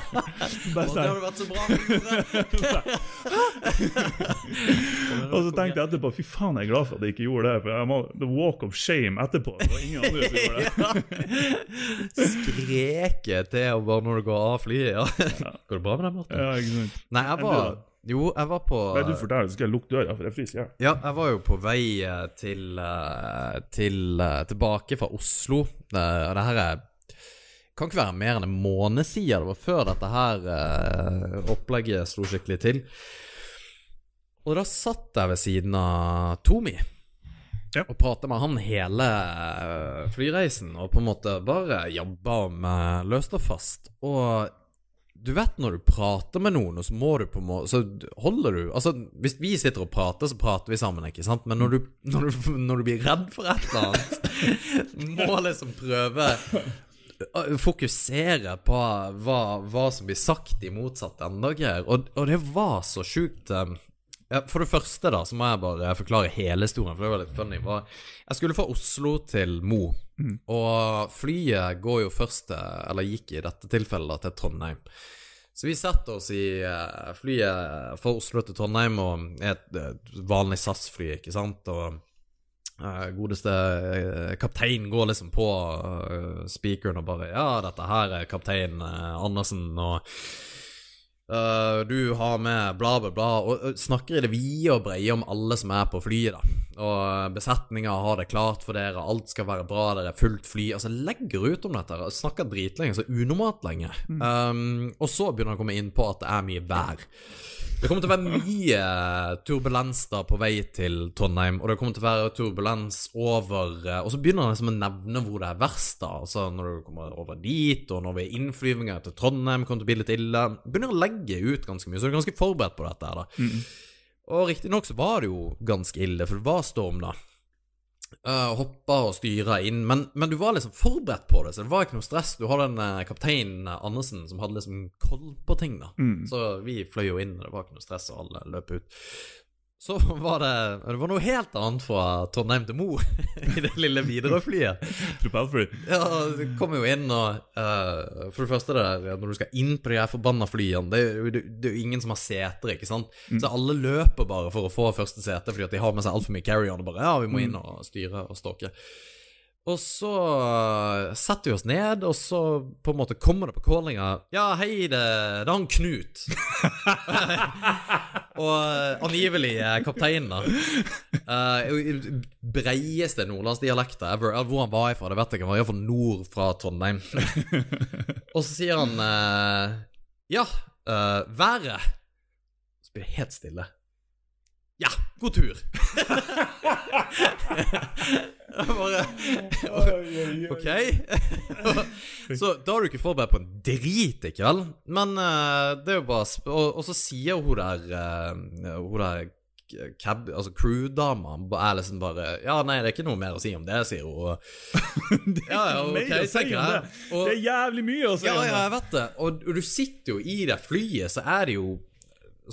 Bare det har vært så bra! og så tenkte jeg etterpå fy faen, jeg er glad for at jeg ikke gjorde det. For jeg må, The walk of shame etterpå. Det var ingen andre som gjorde det. Skreke til og bare når du går av flyet, ja. Går det bra med deg, Martin? Ja, ikke sant. Nei, jeg var Jo, jeg var på Nei, du forteller, så skal jeg lukke døra, for jeg fryser i hjel. Ja, jeg var jo på vei eh, til, eh, til eh, Tilbake fra Oslo. Og det her er kan ikke være mer enn en måned siden. Det var før dette her eh, opplegget slo skikkelig til. Og da satt jeg ved siden av Tomi Ja. og prata med han hele flyreisen, og på en måte bare jobba med løst og fast. Og du vet når du prater med noen, og så må du på må Så holder du Altså, hvis vi sitter og prater, så prater vi sammen, ikke sant? Men når du, når du, når du blir redd for et eller annet, må liksom prøve fokusere på hva, hva som blir sagt i motsatt ende. Og, og det var så sjukt. Eh, ja, For det første da, så må jeg bare forklare hele historien, for det var litt funny. Jeg skulle fra Oslo til Mo, og flyet går jo først til, eller gikk i dette tilfellet til Trondheim. Så vi setter oss i eh, flyet fra Oslo til Trondheim, og er et, et vanlig SAS-fly, ikke sant, og eh, godeste eh, kaptein går liksom på eh, speakeren og bare Ja, dette her er kaptein eh, Andersen, og Uh, du har med bla, bla, bla, og og snakker i det vide og breie om alle som er på flyet, da. Og besetninga har det klart for dere, alt skal være bra, dere er fullt fly. Altså, legger ut om dette, snakker dritlenge, så unormalt lenge. Um, og så begynner han å komme inn på at det er mye vær. Det kommer til å være mye turbulens da på vei til Trondheim, og det kommer til å være turbulens over eh, Og så begynner han liksom å nevne hvor det er verst, da. Altså når du kommer over dit, og når vi er innflyvninger til Trondheim, kommer til å bli litt ille. Begynner å legge ut ganske mye, så du er ganske forberedt på dette her, da. Og riktignok så var det jo ganske ille, for det var storm, da. Uh, hoppa og styra inn, men, men du var liksom forberedt på det, så det var ikke noe stress. Du har den uh, kapteinen uh, Andersen som hadde liksom koll på ting, da. Så vi fløy jo inn, det var ikke noe stress, og alle løp ut. Så var det Det var noe helt annet fra Trondheim til Mo, i det lille Widerøe-flyet. Ja, det kommer jo inn og uh, For det første det når du skal inn på de her forbanna flyene Det det, det er jo ingen som har seter, ikke sant? Så alle løper bare for å få første sete fordi at de har med seg altfor mye carry-on og bare Ja, vi må inn og styre og stalke. Og så eh, setter vi oss ned, og så på en måte kommer det på callinga Ja, hei, det, det er han Knut. og eh, angivelig kapteinen, da. Uh, breieste nordlandsdialekta ever. Hvor han var ifra, det vet jeg ikke. Han var iallfall nord fra Trondheim. og så sier han uh, Ja, uh, været. Så blir det helt stille. Ja, god tur! Bare Ok. så da er du ikke forberedt på en drit, i kveld, Men eh, det er jo bare og, og så sier hun der eh, Hun der cab, altså crew-dama er liksom bare Ja, nei, det er ikke noe mer å si om det, sier hun. ja, ja, okay, Mer å si om det. Og- Det er jævlig mye å si ja, om ja, jeg vet det. Og, og du sitter jo i det flyet, så er det jo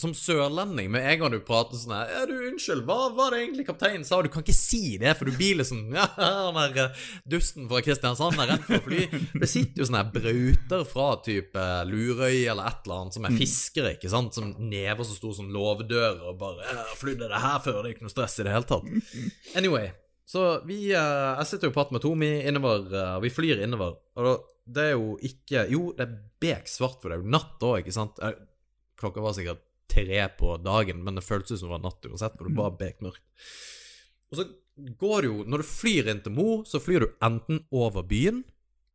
som sørlending, med en gang du prater sånn her Ja, du, unnskyld, hva var det egentlig kapteinen sa? Du kan ikke si det, for du blir liksom Ja, han der eh, dusten fra Kristiansand er redd for å fly. Det sitter jo sånne her brauter fra type Lurøy eller et eller annet, som er fiskere, ikke sant, som never så stor som låvedører, og bare ja, 'Flydde det her før?' Det er ikke noe stress i det hele tatt. Anyway. Så vi eh, Jeg sitter jo og prater med Tomi innover, eh, og vi flyr innover. Og det er jo ikke Jo, det er beksvart, for det er jo natt òg, ikke sant? Eh, Klokka var sikkert tre på dagen, men det føltes som det var natt uansett, for det var bekmørkt. Og så går det jo Når du flyr inn til Mo, så flyr du enten over byen,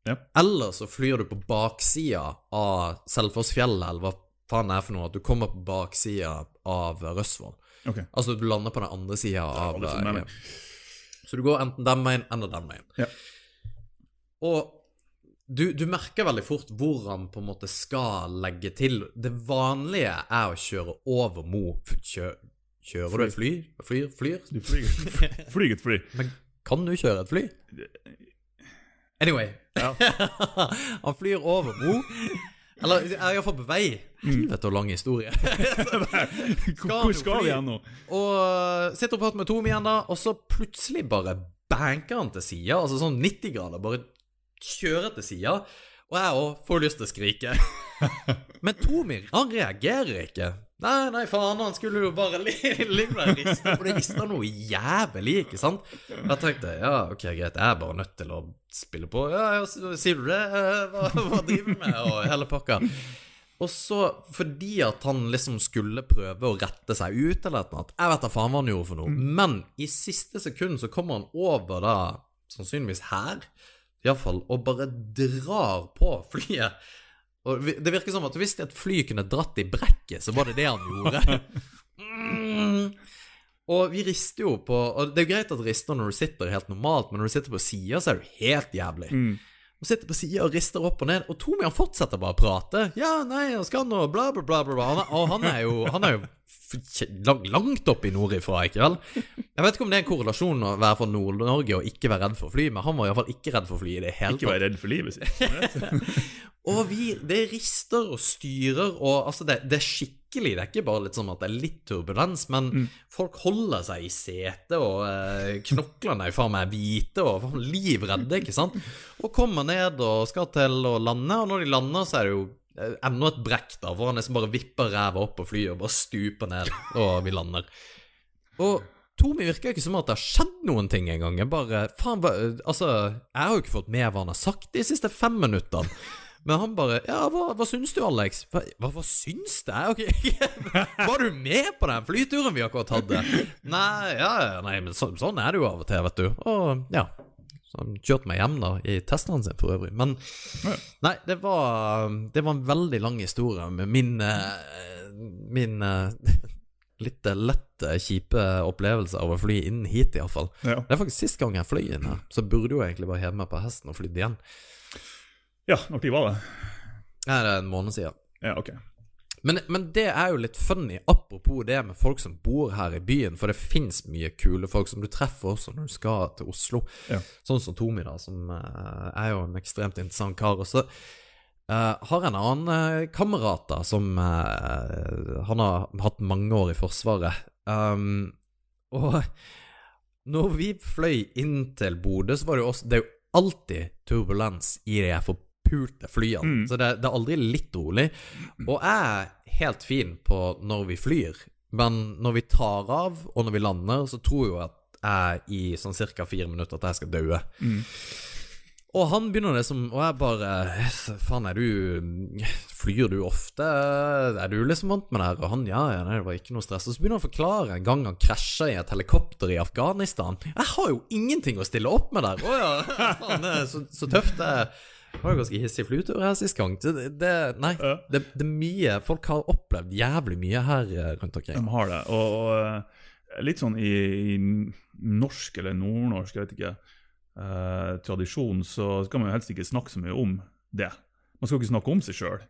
Ja. eller så flyr du på baksida av Selfossfjellet, eller hva faen det er for noe, at du kommer på baksida av Røsvoll. Okay. Altså du lander på den andre sida av får. Så du går enten den veien eller den veien. Ja. Og du, du merker veldig fort hvor han på en måte skal legge til. Det vanlige er å kjøre over Mo. Kjø, kjører du et fly? Flyr? Flyr? Du et fly. Men kan du kjøre et fly? Anyway. Ja. han flyr over Mo. Eller er iallfall på vei. Helvete, og lang historie. Hvor, hvor skal vi igjen nå? Og sitter og prater med Tom igjen, da, og så plutselig bare banker han til sida, altså sånn 90 grader, bare kjører til sida. Og jeg òg får lyst til å skrike. Men Tomir, han reagerer ikke. Nei, nei, faen, han skulle jo bare li- ligge der og riste, for det rister noe jævlig, ikke sant? Jeg tenkte ja, ok, greit, jeg er bare nødt til å spille på. Ja, ja, sier du det? Eh, Hva, hva driver du med? Og hele pakka. Og så, fordi at han liksom skulle prøve å rette seg ut eller et eller annet Jeg vet da faen hva han gjorde for noe. Men i siste sekund så kommer han over da, sannsynligvis her, iallfall, og bare drar på flyet. Og det virker som at hvis et fly kunne dratt i brekket, så var det det han gjorde. Mm. Og vi rister jo på Og det er jo greit at du rister når du sitter helt normalt, men når du sitter på sida, så er du helt jævlig. Og sitter på sida og rister opp og ned, og Tommy han fortsetter bare å prate. Ja, nei, han skal nå bla, bla, bla, bla. Han er, og han er jo, han er jo lang, langt opp i nord ifra, ikke vel? Jeg vet ikke om det er en korrelasjon å være fra Nord-Norge og ikke være redd for fly, men han var iallfall ikke redd for fly i det hele tatt. Ikke være redd for livet sitt. og vi, det rister og styrer, og altså, det, det er skikkelig. Det er ikke bare litt sånn at det er litt turbulens, men folk holder seg i setet, og eh, knoklene er faen meg hvite og faen livredde, ikke sant? Og kommer ned og skal til å lande, og når de lander, så er det jo eh, enda et brekk, da, hvor han liksom bare vipper ræva opp på flyet og bare stuper ned, og vi lander. Og Tommy virker ikke som at det har skjedd noen ting engang. Jeg bare Faen, hva Altså, jeg har jo ikke fått med hva han har sagt de siste fem minuttene. Men han bare Ja, hva, hva syns du, Alex? Hva, hva, hva syns du? Okay. Var du med på den flyturen vi akkurat hadde? Nei, ja, nei, men så, sånn er det jo av og til, vet du. Og ja. Så han kjørte meg hjem, da, i Teslaen sin for øvrig. Men Nei, det var, det var en veldig lang historie med min eh, Min eh, litt lette, kjipe opplevelse av å fly inn hit, iallfall. Ja. Det er faktisk sist gang jeg fløy inn her, så burde jo egentlig bare heve meg på hesten og flydd igjen. Ja, når var det? Det er en måned siden. Ja, ok. Men, men det er jo litt funny, apropos det med folk som bor her i byen, for det fins mye kule folk som du treffer også når du skal til Oslo. Ja. Sånn som Tomi, da, som eh, er jo en ekstremt interessant kar. Og så uh, har jeg en annen uh, kamerat da, som uh, Han har hatt mange år i Forsvaret. Um, og når vi fløy inn til Bodø, så var det jo også Det er jo alltid turbulens i de her forpulte flyene. Så det, det er aldri litt rolig. Og jeg er helt fin på når vi flyr, men når vi tar av, og når vi lander, så tror jeg at jeg i sånn cirka fire minutter at jeg skal daue. Og han begynner liksom Og jeg bare Faen, er du Flyr du ofte? Er du liksom vant med det her? Og han ja, ja, nei, det var ikke noe stress. Og så begynner han å forklare en gang han krasja i et helikopter i Afghanistan. Jeg har jo ingenting å stille opp med der! Å ja, faen, det er så, så tøft. Det var jo ganske hissig flutur her sist gang. Det, det, nei, det, det er mye Folk har opplevd jævlig mye her eh, rundt omkring. De har det. Og, og eh, litt sånn i, i norsk eller nordnorsk, jeg vet ikke, eh, tradisjon, så skal man jo helst ikke snakke så mye om det. Man skal ikke snakke om seg sjøl.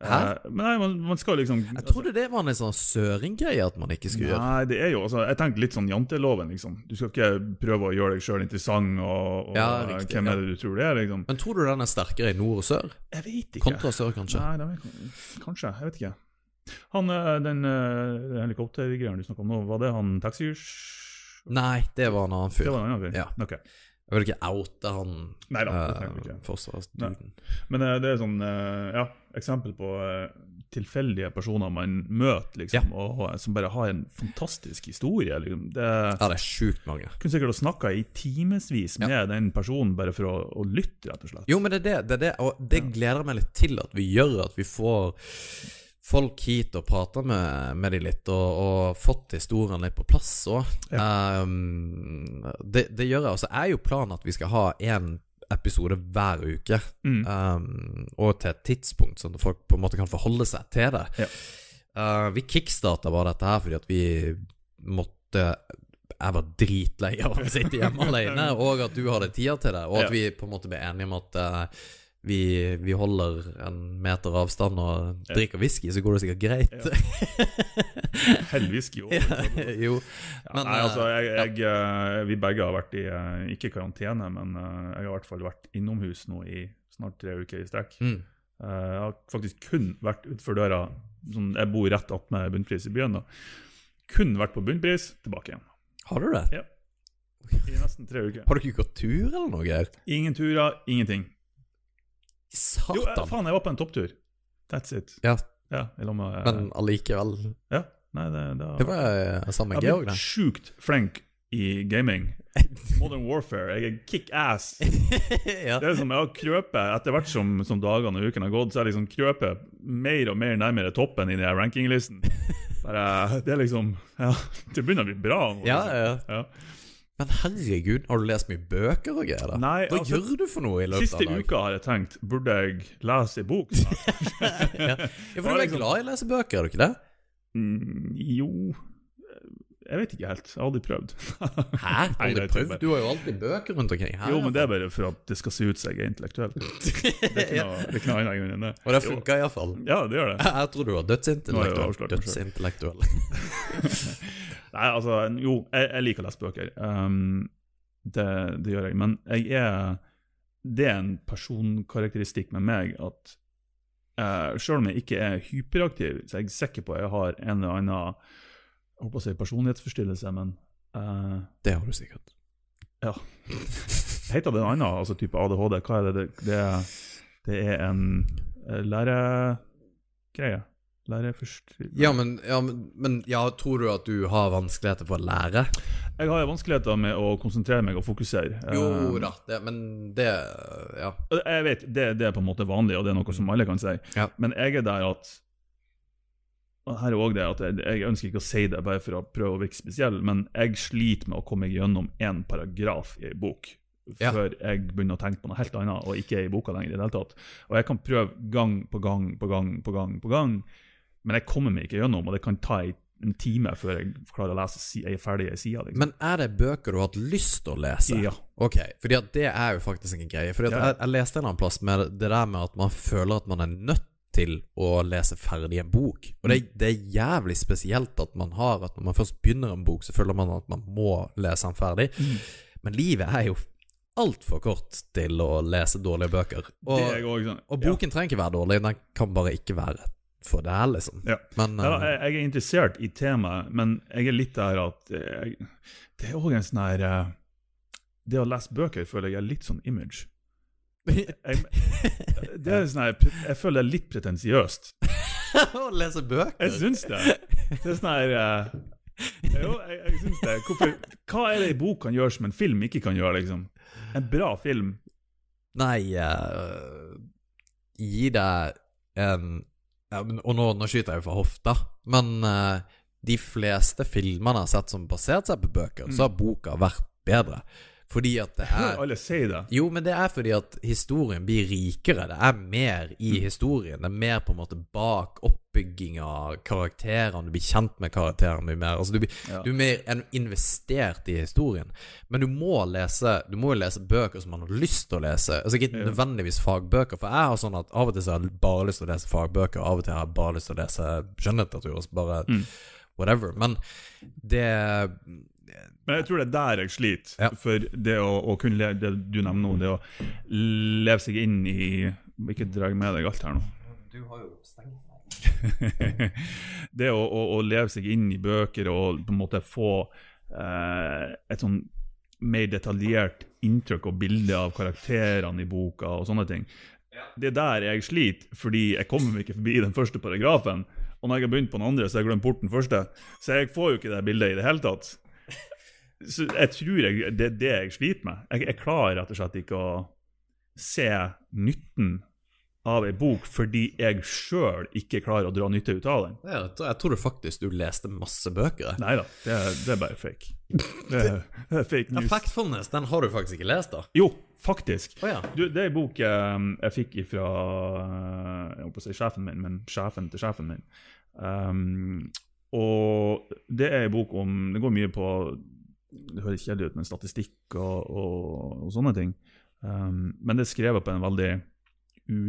Hæ? men nei, man, man skal liksom Jeg trodde det var en sånn søringgreie at man ikke skulle gjøre. Nei, det er jo altså, Jeg tenkte litt sånn janteloven, liksom. Du skal ikke prøve å gjøre deg sjøl interessant, og, og Ja, eh, riktig, hvem er det du tror det er, liksom. Men tror du den er sterkere i nord og sør? Jeg vet ikke. Kontra sør, kanskje? Nei, det er, kanskje. Jeg vet ikke. Han, Den, den helikoptergreia du snakka om nå, var det han taxiers... Nei, det var en annen fyr. Det var en annen fyr? Ja. Ok. Jeg vil ikke oute han Neida, det eh, trenger vi ikke. forsvarsduden. Men uh, det er sånn uh, ja, eksempel på uh, tilfeldige personer man møter, liksom, og, og som bare har en fantastisk historie. Liksom. Det Ja, det er sjukt mange. kunne sikkert ha snakka i timevis med den personen bare for å, å lytte, rett og slett. Jo, men det er det, det, er det og det gleder jeg meg litt til at vi gjør, at vi får folk hit og prata med, med de litt, og, og fått historien litt på plass òg. det, det gjør jeg. Og så er jo planen at vi skal ha én episode hver uke, Mm. um, og til et tidspunkt, sånn at folk på en måte kan forholde seg til det. Ja. Uh, vi kickstarta bare dette her fordi at vi måtte Jeg var dritlei av å sitte hjemme alene, og at du hadde tida til det, og at Ja. vi på en måte ble enige om at eh, vi, vi holder en meter avstand og drikker whisky, så går det sikkert greit. Heldigvis jo. jo. Men, Nei, altså, eh, jeg, jeg, eh, Vi begge har vært i eh, ikke karantene, men jeg har i hvert fall vært innomhus nå i snart tre uker i strekk. mm, Jeg har faktisk kun vært utenfor døra sånn, Jeg bor rett attmed Bunnpris i byen. da Kun vært på Bunnpris, tilbake igjen. Har du det? Ja. I nesten tre uker. Har du ikke gått tur eller noe? Geir? Ingen turer, ingenting. Jo, eh, faen, jeg var på en topptur. That's it. Ja, Ja, med eh, men allikevel. Ja, nei, det, det, Det var samme Georg, med Jeg det. sjukt flink i gaming. Modern Warfare. Jeg er kick-ass. ja. Det er som jeg har krøpet Etter hvert som, som dagene og ukene har gått, så har jeg liksom krøpet mer og mer nærmere toppen i den rankinglisten. Det er liksom Ja, det begynner å bli bra. nå, Ja, liksom. ja. Ja. Men herregud, har du lest mye bøker og greier? da? Nei, Hva altså, gjør du for noe i løpet Siste av en Siste uka har jeg tenkt Burde jeg lese ei bok? snart? ja. ja, for du er liksom- glad i å lese bøker, er du ikke det? Mm, jo Jeg vet ikke helt. Jeg har aldri prøvd. Hæ? Aldri prøvd? Du har jo alltid bøker rundt omkring. Her, Jo, men det er bare for at det skal se ut som jeg er intellektuell. Det er ikke noe, det er ikke noe annet grunn enn det. Og det funka iallfall. Ja, det gjør det. Jeg, jeg tror du var dødsintellektuell. Dødsintellektuell. Nei, altså, jo, jeg, jeg liker å lese bøker. Um, det, det gjør jeg. Men jeg er Det er en personkarakteristikk med meg at uh, selv om jeg ikke er hyperaktiv, så er jeg sikker på at jeg har en eller annen jeg håper å si personlighetsforstyrrelse, men uh, Det har du sikkert. Ja. Heter det en annen Altså type ADHD? Hva er det? Det, det, det er en eh, læregreie. først. Ja men, ja, men, men ja, tror du at du har vanskeligheter for å lære? Jeg har vanskeligheter med å konsentrere meg og fokusere. Jo Eh, da, det, men det Ja. Jeg vet, det, det er på en måte vanlig, og det er noe som alle kan si. Ja. Men jeg er der at og Her er også det at jeg, jeg ønsker ikke å si det bare for å prøve å virke spesiell, men jeg sliter med å komme gjennom én paragraf i ei bok Ja. før jeg begynner å tenke på noe helt annet og ikke er i boka lenger. i det hele tatt. Og jeg kan prøve gang på gang på gang på gang, på gang, men jeg kommer meg ikke gjennom, og det kan ta en time før jeg klarer å lese jeg er ferdig ei side. Liksom. Men er det bøker du har hatt lyst til å lese? Ja. Ok, fordi at det er jo faktisk en greie. Fordi at Ja. jeg, jeg leste en annen plass med det der med at man føler at man er nødt til å lese ferdig en bok. Og det, Mm. det er jævlig spesielt at man har At når man først begynner en bok, så føler man at man må lese den ferdig. Mm. Men livet er jo altfor kort til å lese dårlige bøker. Og, også og og ja. boken trenger ikke være dårlig, den kan bare ikke være for det, liksom. Ja. Men Ja, eh, jeg, jeg er interessert i temaet, men jeg er litt der at jeg, Det er òg en sånn her eh, Det å lese bøker føler jeg er litt sånn image. Jeg, det er sånn her, jeg føler det er litt pretensiøst. Å lese bøker? Jeg syns det. Det er sånn her eh, Jo, jeg, jeg syns det. Hvorfor, hva er det en bok kan gjøre som en film ikke kan gjøre, liksom? En bra film. Nei uh, Gi deg en ja, men, Og nå, nå skyter jeg jo fra hofta, men uh, de fleste filmene jeg har sett som basert seg på bøker, så har boka vært bedre. Fordi at det er alle sier det. Jo, men det er fordi at historien blir rikere. Det er mer i historien. Det er mer på en måte bak oppbygging av karakterene. Du blir kjent med karakterene mye mer. Altså, du, blir, Ja. du er mer investert i historien. Men du må lese Du må jo lese bøker som man har lyst til å lese. Altså Ikke nødvendigvis fagbøker. For jeg har sånn at av og til så har jeg bare lyst til å lese fagbøker, av og til har jeg bare lyst til å lese skjønnlitteratur. og Bare Mm. whatever. Men det Men jeg tror det er der jeg sliter. Ja. For det å, å kunne leve det du nevner nå, det å leve seg inn i Ikke dra med deg alt her nå. Du har jo stengt det å, å, å leve seg inn i bøker og på en måte få eh, et sånn mer detaljert inntrykk og bilde av karakterene i boka og sånne ting. Det er der jeg sliter, fordi jeg kommer ikke forbi den første paragrafen. Og når jeg har begynt på den andre, så har jeg glemt bort den første. Så jeg får jo ikke det bildet i det hele tatt. Så jeg tror jeg, det er det jeg sliter med. Jeg, jeg klarer rett og slett ikke å se nytten av ei bok fordi jeg sjøl ikke klarer å dra nytte ut av den. Jeg tror- jeg tror faktisk du leste masse bøker. Nei da, det, det er bare fake. Det er, det er fake news. Factfulness, den har du faktisk ikke lest, da? Jo, faktisk. Oh, ja. Du, det er en bok jeg, jeg fikk fra jeg holdt på å si sjefen min, men sjefen til sjefen min. Um, og det er en bok om Det går mye på Det høres kjedelig ut, med statistikk og, og, og sånne ting. Um, men det er skrevet på en veldig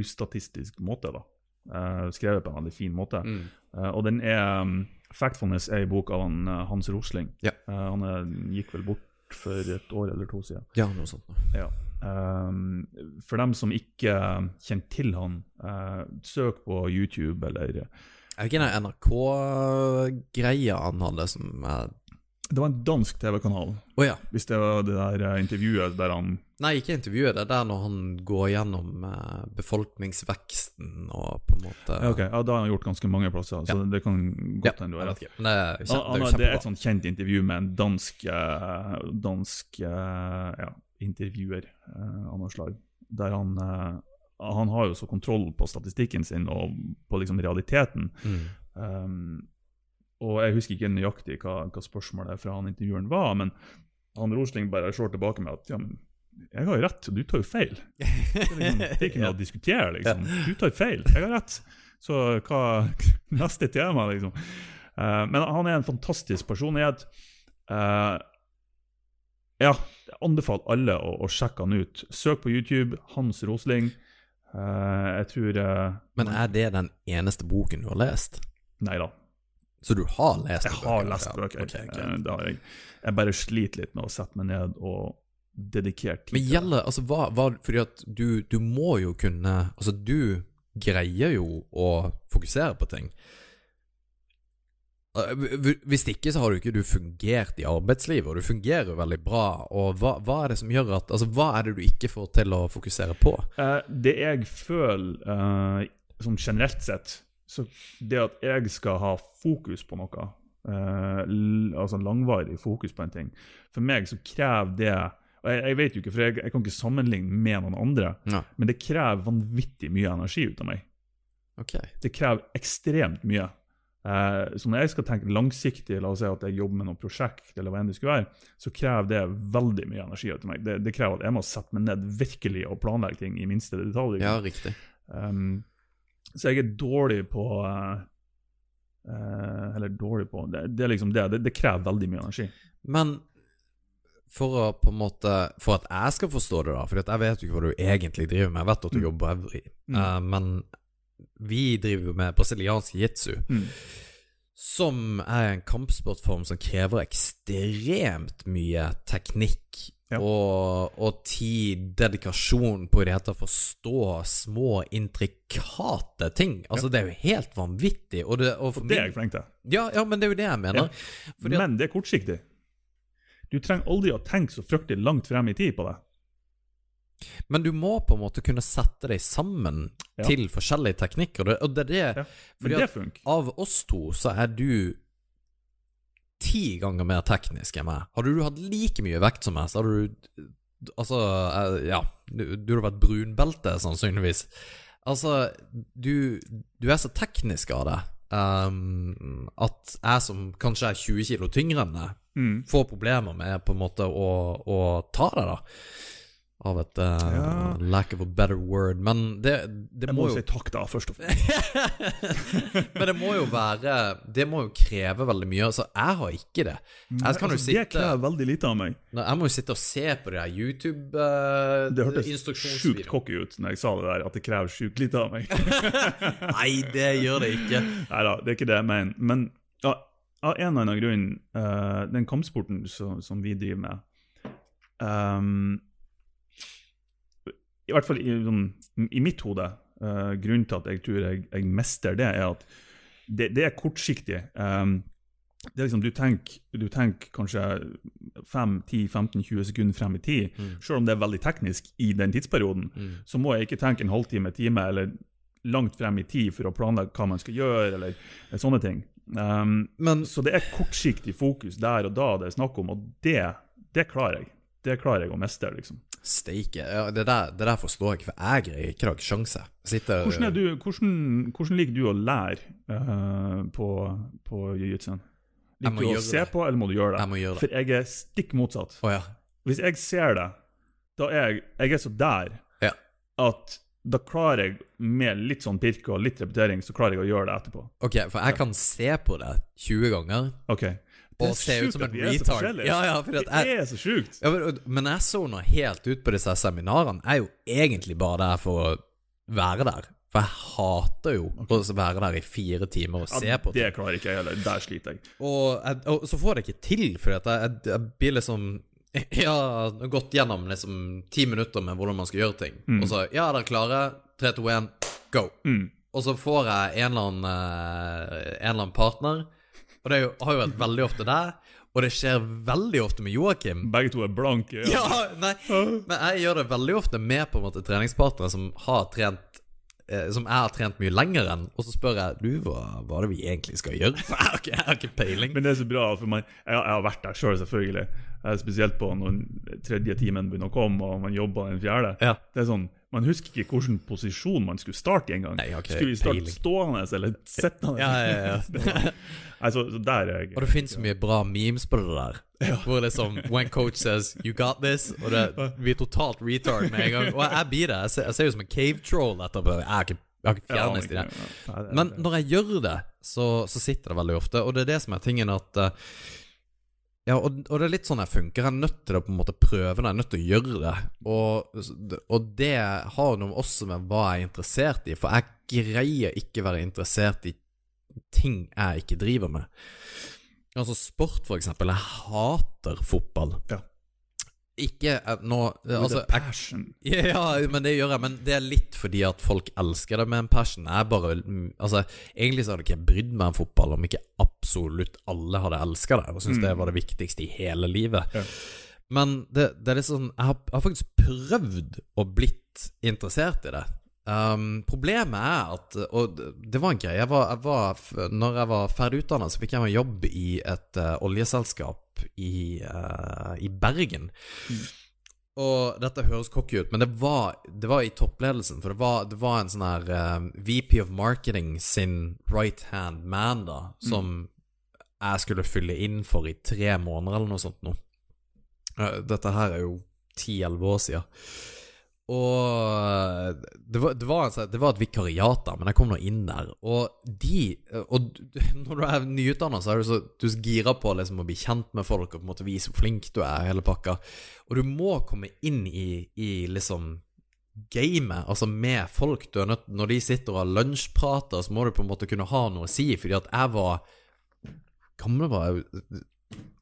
ustatistisk måte. da. Uh, skrevet på en veldig fin måte. Mm. Uh, og den er um, Factfulness er en bok av han, eh, Hans Rosling. Ja. Uh, han er, gikk vel bort for et år eller to siden. Ja, noe sånt. Ja. Um, for dem som ikke kjenner til han, søk på YouTube eller Er det ikke den NRK-greia han hadde som er Det var en dansk TV-kanal. Oh, ja. Hvis det var det der eh, intervjuet der han Nei, ikke intervjuet. Det er der når han går gjennom eh, befolkningsveksten og på en måte ja, ok, ja, Da har han gjort ganske mange plasser, så Ja. det kan godt hende du har rett. det er, Han, det er det er et sånt kjent intervju med en dansk, eh, dansk ja, intervjuer av noe slag. Der han, han har jo så kontroll på statistikken sin og på liksom realiteten. Mm. Um, og jeg husker ikke nøyaktig hva, hva spørsmålet fra han intervjueren var, men han Rosling bare slår tilbake med at ja, men jeg har jo rett, og du tar jo feil. Det er, liksom, det er ikke noe å diskutere, liksom. Du tar feil, jeg har rett. Så hva Neste tema, liksom. Uh, men han er en fantastisk personlighet. uh, ja, jeg anbefaler alle å, å sjekke han ut. Søk på YouTube, Hans Rosling. Uh, jeg tror eh, Men er det den eneste boken du har lest? Nei da. Så du har lest Jeg har lest bøker. ok, okay. Eh, det har jeg. jeg bare sliter litt med å sette meg ned og dedikere tid Men gjelder Altså, hva, hva Fordi at du, du må jo kunne Altså, du greier jo å fokusere på ting. Eh, Hvis ikke så har du ikke du fungert i arbeidslivet, og du fungerer jo veldig bra. Og hva, hva er det som gjør at Altså, hva er det du ikke får til å fokusere på? Eh, det jeg føler eh, sånn generelt sett, så det at jeg skal ha fokus på noe, eh, altså langvarig fokus på en ting, for meg så krever det og jeg, jeg vet jo ikke, for jeg, jeg kan ikke sammenligne med noen andre, Ja. men det krever vanvittig mye energi ut av meg. Ok. Det krever ekstremt mye. Eh, så når jeg skal tenke langsiktig, la oss si at jeg jobber med noe prosjekt, eller hva enn det skulle være, så krever det veldig mye energi ut av meg. Det, det krever at jeg må sette meg ned virkelig og planlegge ting i minste detalj. Ja, riktig. Um, så jeg er dårlig på Uh, eh, Eller dårlig på Det, det er liksom det. det. Det krever veldig mye energi. Men for å på en måte For at jeg skal forstå det, da For jeg vet jo ikke hva du egentlig driver med. Jeg vet at du Mm. jobber på Evry, Mm. Eh, men vi driver jo med brasiliansk jitsu, Mm. som er en kampsportform som krever ekstremt mye teknikk. Ja. Og, og tid, dedikasjon på i det hele tatt forstå små, intrikate ting. Altså, det er jo helt vanvittig. Og det, og for Det er jeg flink til. ja, ja, men det er jo det jeg mener. Men det er kortsiktig. Du trenger aldri å tenke så fryktelig langt frem i tid på det. Men du må på en måte kunne sette deg sammen Ja. til forskjellige teknikker. Og det, er det Ja. Fordi det at funker. av oss to så er du ti ganger mer teknisk enn meg. Hadde du hatt like mye vekt som meg, så hadde du Altså, eh, ja Du, du hadde vært brunbelte, sannsynligvis. Altså, du, du er så teknisk av det um, at jeg som kanskje er 20 kilo tyngre enn deg, Mm. får problemer med på en måte å, å ta det, da. Av et uh, Ja. lack of a better word. Men det, det Jeg må må jo si takk, da, først og fremst. Men det må jo være Det må jo kreve veldig mye. Altså, jeg har ikke det. Jeg kan jo Altså, det krever veldig lite av meg. Nei, Jeg må jo sitte og se på de der Det hørtes sjukt YouTube-instruksjonsvideoene. cocky ut når jeg sa det der, at det krever sjukt lite av meg. Nei, det gjør det ikke. Nei da, det er ikke det jeg mener. Men ja, av en eller annen grunn, uh, den kampsporten som, som vi driver med ehm, I hvert fall i, sånn, i mitt hode, uh, grunnen til at jeg tror jeg, jeg mestrer det, er at det, det er kortsiktig. Um, det er liksom, du tenker, du tenker kanskje 5-10-15-20 sekunder frem i tid, Mm. selv om det er veldig teknisk i den tidsperioden Mm. så må jeg ikke tenke en halvtime, time eller langt frem i tid for å planlegge hva man skal gjøre, eller sånne ting. Um, Men så det er kortsiktig fokus der og da det er snakk om, og det, det klarer jeg. Det klarer jeg å mestre, liksom. Steike ja, det, der, det der forstår jeg for jeg greier ikke å ikke sjanse. Sitter Hvordan, du, hvordan, hvordan liker du å lære uh, på, på jiu-jitsuen? Liker du å se det. på, eller må du gjøre det? Jeg må gjøre det. For jeg er stikk motsatt. Oh, ja. Hvis jeg ser det, da er jeg, jeg er så der Ja. at da klarer jeg, med litt sånn pirke og litt repetering, så klarer jeg å gjøre det etterpå. Ok, for jeg kan se på det 20 ganger Ok. Det og se ut som en retard. Ja, ja, for at Det er så sjukt. Ja, men, men jeg så nå helt ut på disse seminarene. Jeg er jo egentlig bare der for å være der. For jeg hater jo å være der i fire timer og se Ja, på ting. det klarer ikke jeg heller. Der sliter jeg. Og, jeg, og så får jeg det ikke til, for jeg, jeg, jeg blir liksom Ja, gått gjennom liksom ti minutter med hvordan man skal gjøre ting. Og så Ja, dere er klare? Tre, to, én, go. Mm. Og så får jeg en eller annen, eh, en eller annen partner Og det jo, har jo vært veldig ofte der, og det skjer veldig ofte med Joakim. Begge to er blanke. Ja, nei, men jeg gjør det veldig ofte med på en måte treningspartnere som har trent eh, Som jeg har trent mye lenger enn, og så spør jeg Du, hva, hva er det vi egentlig skal gjøre? For jeg har ikke, jeg har ikke peiling. Men det er så bra, for meg, jeg, jeg har vært der sjøl, selv, selvfølgelig. Eh, Spesielt på når tredje timen begynner å komme, og man jobber den fjerde. Ja. Det er sånn, Man husker ikke hvilken posisjon man skulle starte i engang. Skulle vi starte stående eller sittende? Ja, ja, ja. Nei, så, der er jeg Og det finnes så mye bra memes på det der. Hvor liksom When coach says 'you got this', og det, er totalt retard med en gang. Og jeg blir det. Jeg ser, jeg ser jo som en cave troll etterpå. Jeg har ikke, jeg har ikke fjernest i det. ja, ja. Men når jeg gjør det, så, så sitter det veldig ofte. Og det er det som er tingen at eh, Ja, og, og det er litt sånn jeg funker. Jeg er nødt til å på en måte prøve det. Jeg er nødt til å gjøre det. Og, og det har noe også med hva jeg er interessert i. For jeg greier ikke være interessert i ting jeg ikke driver med. Altså sport, for eksempel. Jeg hater fotball. Ja. Ikke nå With altså, a jeg, ja, men det gjør jeg. Men det er litt fordi at folk elsker det med en passion. Jeg bare mm, Altså, egentlig så hadde ikke jeg brydd meg om fotball om ikke absolutt alle hadde elska det og syntes det var det viktigste i hele livet. Ja. Men det, det er litt sånn jeg har, jeg har faktisk prøvd å blitt interessert i det. Um, problemet er at Og det var en greie. Jeg var, jeg var, når jeg var ferdig utdanna, så fikk jeg meg jobb i et uh, oljeselskap i, uh, i Bergen. Og dette høres cocky ut, men det var, det var i toppledelsen. For det var, det var en sånn her uh, VP of Marketing sin right hand man, da, som jeg skulle fylle inn for i tre måneder eller noe sånt nå. Uh, Dette her er jo ti-elleve år siden. Og det var, det, var, altså, det var et vikariat, da, men jeg kom nå inn der. Og de Og når du er nyutdanna, så er du så du gira på liksom, å bli kjent med folk og på en måte vise hvor flink du er, hele pakka. Og du må komme inn i, i liksom gamet, altså med folk. Du er nødt, når de sitter og har lunsjprater, så må du på en måte kunne ha noe å si. Fordi at jeg var Gammel var jeg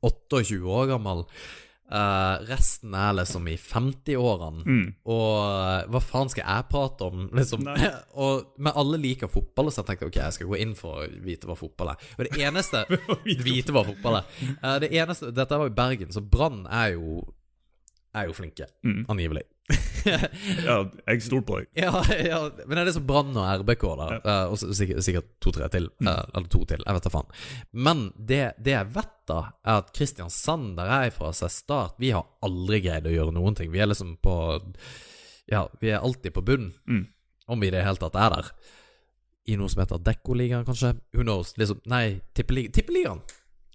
28 år gammel. Eh, resten er liksom i 50-årene. Mm. Og eh, hva faen skal jeg prate om? Liksom. Og, men alle liker fotball, så jeg tenkte ok, jeg skal gå inn for å vite hva fotball er. Og det eneste Vite hva fotball er. Uh, det eneste Dette var i Bergen, så Brann er jo Er jo flinke, Mm. angivelig. Ja, jeg stoler på deg. Ja, ja, men er det som Brann og RBK, da? Eh, og sikkert, sikkert to-tre til. eh, eller to til, jeg vet da faen. Men det, det jeg vet, da, er at Kristiansand, der jeg er fra, så er Start Vi har aldri greid å gjøre noen ting. Vi er liksom på Ja, vi er alltid på bunnen. Mm. Om vi i det hele tatt er der. I noe som heter Dekkoligaen, kanskje? Who knows? Liksom, nei, Tippeligaen.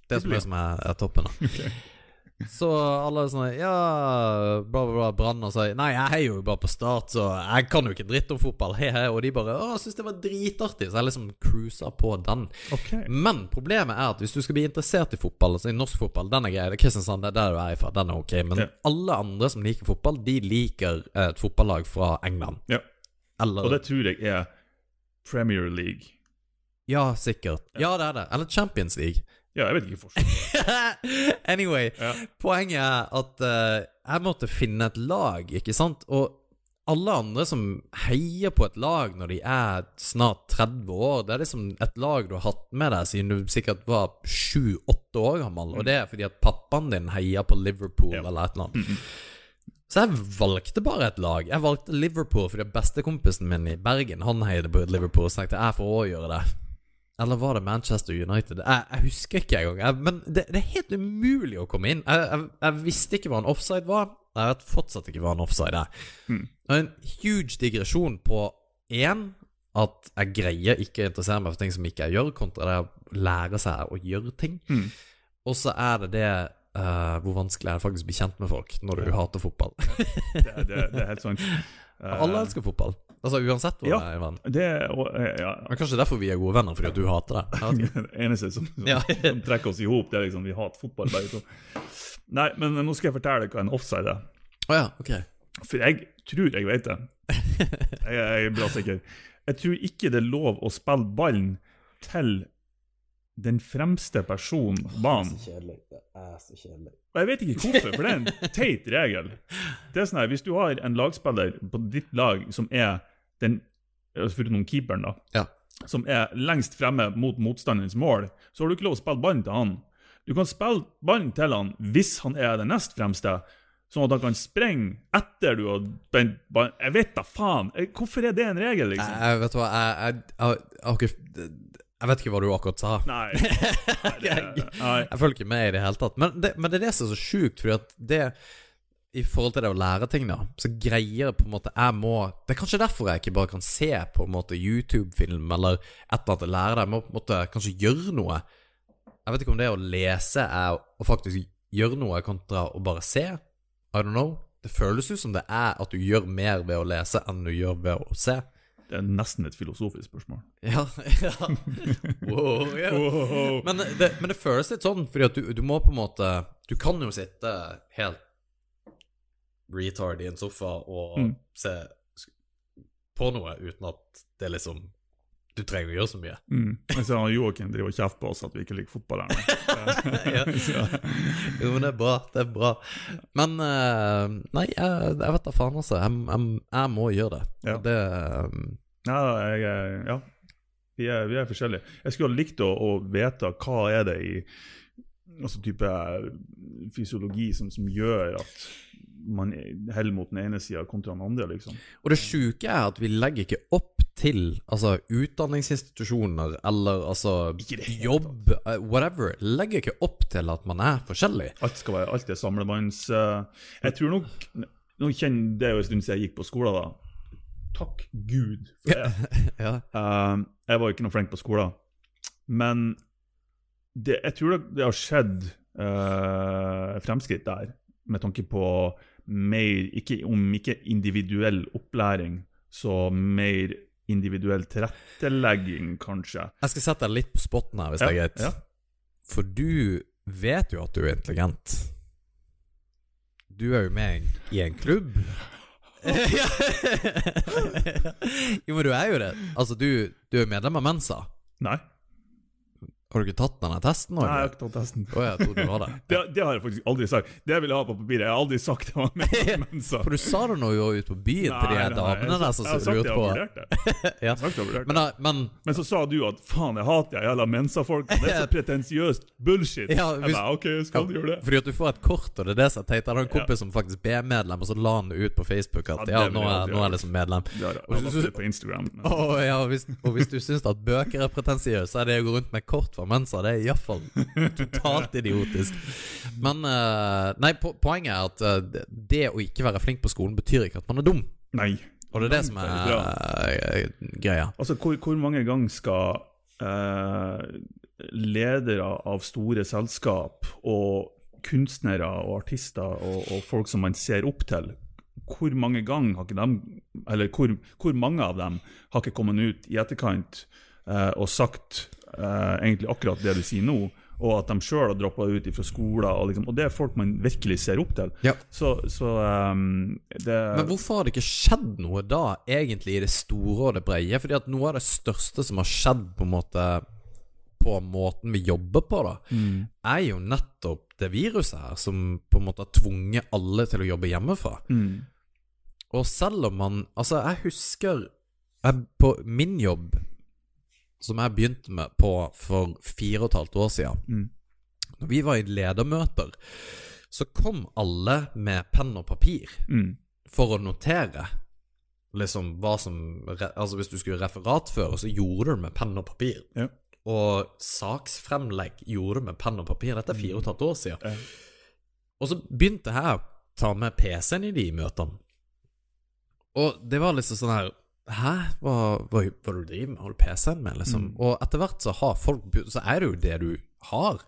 Det som er, som er, er toppen, da. Så alle er sånn Ja, bla, bla, bla, Brann og sier Nei, jeg er jo bare på start, så jeg kan jo ikke dritt om fotball. He, he. Og de bare Å, syns det var dritartig. Så jeg liksom cruisa på den. Okay. Men problemet er at hvis du skal bli interessert i fotball, altså i norsk fotball, den er grei. Det er Kristiansand, det er der du er fra. den er ok. Men Ja. alle andre som liker fotball, de liker eh, et fotballag fra England. Ja. Eller Og det tror jeg er Premier League. Ja, sikkert. Ja, det er det. Eller Champions League. Ja, jeg vet ikke forskjell. anyway, Ja. poenget er at uh, jeg måtte finne et lag, ikke sant? Og alle andre som heier på et lag når de er snart 30 år, det er liksom et lag du har hatt med deg siden du sikkert var 7-8 år gammel, og det er fordi at pappaen din heier på Liverpool Ja. eller et eller annet. Så jeg valgte bare et lag. Jeg valgte Liverpool fordi bestekompisen min i Bergen Han heide på Liverpool, så tenkte jeg jeg får òg gjøre det. Eller var det Manchester United? Jeg, jeg husker ikke engang. Men det, det er helt umulig å komme inn. Jeg, jeg, jeg visste ikke hva en offside var. Jeg vet fortsatt ikke hva en offside er. Mm. En huge digresjon på én at jeg greier ikke å interessere meg for ting som ikke jeg gjør, kontra det å lære seg å gjøre ting. Mm. Og så er det det uh, hvor vanskelig er det faktisk å bli kjent med folk når du hater fotball. Det, det, det er helt sant. Uh, Alle elsker fotball. Altså Uansett hvor Ja. jeg er venn. Det er og, eh, ja. Men Kanskje derfor vi er gode venner, fordi at du hater det. Det eneste som, som, Ja. som trekker oss i hop, det er liksom vi hater fotball begge to. Nei, men nå skal jeg fortelle deg hva en offside er. Oh, ja, ok. For jeg tror jeg vet det. Jeg, jeg er bra sikker. Jeg tror ikke det er lov å spille ballen til den fremste personen på banen. kjedelig. Det er så kjedelig. Og jeg vet ikke hvorfor, for det er en teit regel. Det er sånn her, Hvis du har en lagspiller på ditt lag som er den Foruten keeperen, da. Ja. som er lengst fremme mot motstanderens mål, så har du ikke lov å spille ballen til han. Du kan spille ballen til han hvis han er den nest fremste, sånn at han kan springe etter du har bent ballen. Jeg vet da faen! Eh, Hvorfor er det en regel, liksom? Jeg, vet hva, jeg, jeg, jeg, jeg, jeg vet ikke hva du akkurat sa. Nei. Nei, det, nei. Jeg følger ikke med i det hele tatt. Men det, men det er det som er så sjukt, fordi at det i forhold til det å lære ting, da, så greier jeg på en måte Jeg må Det er kanskje derfor jeg ikke bare kan se på en måte YouTube-film eller et eller annet og lære det. Jeg må på en måte kanskje gjøre noe. Jeg vet ikke om det å lese er å faktisk gjøre noe kontra å bare se. I don't know. Det føles jo som det er at du gjør mer ved å lese enn du gjør ved å se. Det er nesten et filosofisk spørsmål. Ja, ja. Wow, yeah. Wow. Men, det, men det føles litt sånn, fordi at du, du må på en måte Du kan jo sitte helt retard i en sofa og Mm. se på noe uten at det liksom Du trenger å gjøre så mye. Mm. Jeg ser han Joakim driver og kjefter på oss at vi ikke liker fotball her nå. Ja. Jo, men det er bra. Det er bra. Men uh, Nei, jeg, jeg vet da faen, altså. Jeg, jeg, jeg må gjøre det. Ja. Det um... ja, jeg, er- ja. Vi er, vi er forskjellige. Jeg skulle ha likt å, å vite hva er det i altså type fysiologi som, som gjør at man heller mot den ene sida kontra den andre, liksom. Og det sjuke er at vi legger ikke opp til altså utdanningsinstitusjoner eller altså jobb, eh, whatever. Legger ikke opp til at man er forskjellig. Alt skal være alt er samlemanns... Uh, jeg tror nok Nå kjenner Det er jo en stund siden jeg gikk på skolen, da. Takk Gud for det. Ja. uh, jeg var ikke noe flink på skolen. Men det, jeg tror det, det har skjedd uh, fremskritt der, med tanke på mer ikke, Om ikke individuell opplæring, så mer individuell tilrettelegging, kanskje. Jeg skal sette deg litt på spotten her, hvis det er greit. Ja. For du vet jo at du er intelligent. Du er jo med i en klubb. jo, men du er jo det. Altså, du, du er medlem av Mensa. Nei. Har du ikke tatt denne testen? Nei, jeg har ikke tatt testen. jeg trodde du var det. Det, det har jeg faktisk aldri sagt. Det vil jeg ha på papiret. Jeg har aldri sagt det var mensa. For du sa det vi var ute på byen til de damene der som jeg har sagt det, jeg på har vurdert det. Jeg Ja. har sagt det, jeg har. Men, da, men Men så sa du at faen, jeg hater jeg jævla mensa-folk. Det er så pretensiøst bullshit. Ja, Jeg ba, bare, ok, skal du gjøre det? Fordi at du får et kort, og det er det som er teit. Jeg har en kompis som faktisk ble medlem, og så la han det ut på Facebook at Ja, ja, det nå er, nå er liksom medlem. Det har jeg har det på Instagram. ja, og, hvis, og hvis du syns at bøker er pretensiøse, er det å gå rundt med kort Mensa Det er iallfall totalt idiotisk. Men eh, Nei, po poenget er at eh, det- å ikke være flink på skolen betyr ikke at man er dum. Nei. Og det er det som er eh, greia. Altså, hvor, hvor mange ganger skal eh, ledere av store selskap og kunstnere og artister og, og folk som man ser opp til, hvor mange ganger har ikke dem, eller hvor, hvor mange av dem har ikke kommet ut i etterkant eh, og sagt eh, egentlig akkurat det du sier nå, og at de sjøl har droppa ut fra skoler, og, liksom, og det er folk man virkelig ser opp til. Ja. Så, så um, det Men hvorfor har det ikke skjedd noe da, egentlig, i det store og det breie? Fordi at noe av det største som har skjedd på en måte på måten vi jobber på, da, er jo nettopp det viruset her, som på en måte har tvunget alle til å jobbe hjemmefra. Mm. Og selv om man Altså, jeg husker jeg, På min jobb, som jeg begynte med på for fire og et halvt år siden Mm. Når vi var i ledermøter, så kom alle med penn og papir Mm. for å notere liksom hva som Altså hvis du skulle referatføre, så gjorde du det med penn og papir. Ja. Og saksfremlegg gjorde du med penn og papir. Dette er fire og et halvt år siden. Ja. Og så begynte jeg å ta med PC-en i de møtene. Og det var liksom sånn her Hæ? Hva, hva, hva du driver med? Du PC-en med, liksom? Mm. Og etter hvert så har folk Så er det jo det du har.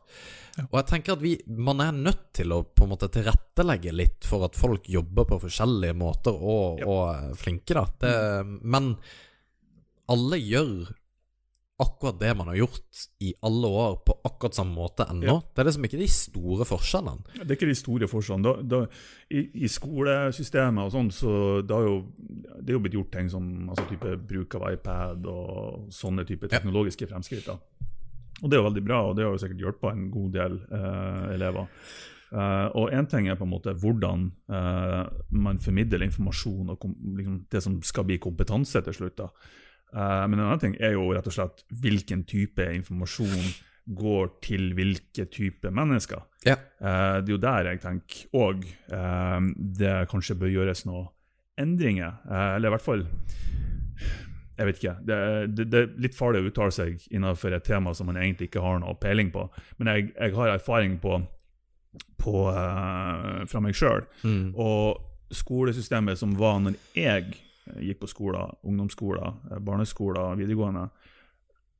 Og jeg tenker at vi, man er nødt til å på en måte tilrettelegge litt for at folk jobber på forskjellige måter og, Ja. og er flinke, da. Det, men alle gjør akkurat det man har gjort i alle år, på akkurat samme måte ennå. Ja. Det er liksom ikke de store forskjellene. Det er ikke de store forskjellene. Da, da, i, I skolesystemet og sånn, så det har jo, det er jo blitt gjort ting som altså type bruk av iPad og sånne type Ja. teknologiske fremskritt. da. Og det er jo veldig bra, og det har jo sikkert hjulpet en god del eh, elever. Uh, og én ting er på en måte hvordan uh, man formidler informasjon og liksom, det som skal bli kompetanse til slutt. da. Eh, men en annen ting er jo rett og slett hvilken type informasjon går til hvilke type mennesker. Ja. Eh, det er jo der jeg tenker òg det kanskje bør gjøres noen endringer. Eh, eller i hvert fall Jeg vet ikke. Det, det, det er litt farlig å uttale seg innenfor et tema som man egentlig ikke har noe peiling på. Men jeg, jeg har erfaring på, på uh, fra meg sjøl. Mm. Og skolesystemet som var når jeg gikk på skoler, ungdomsskoler, eh, barneskoler, videregående,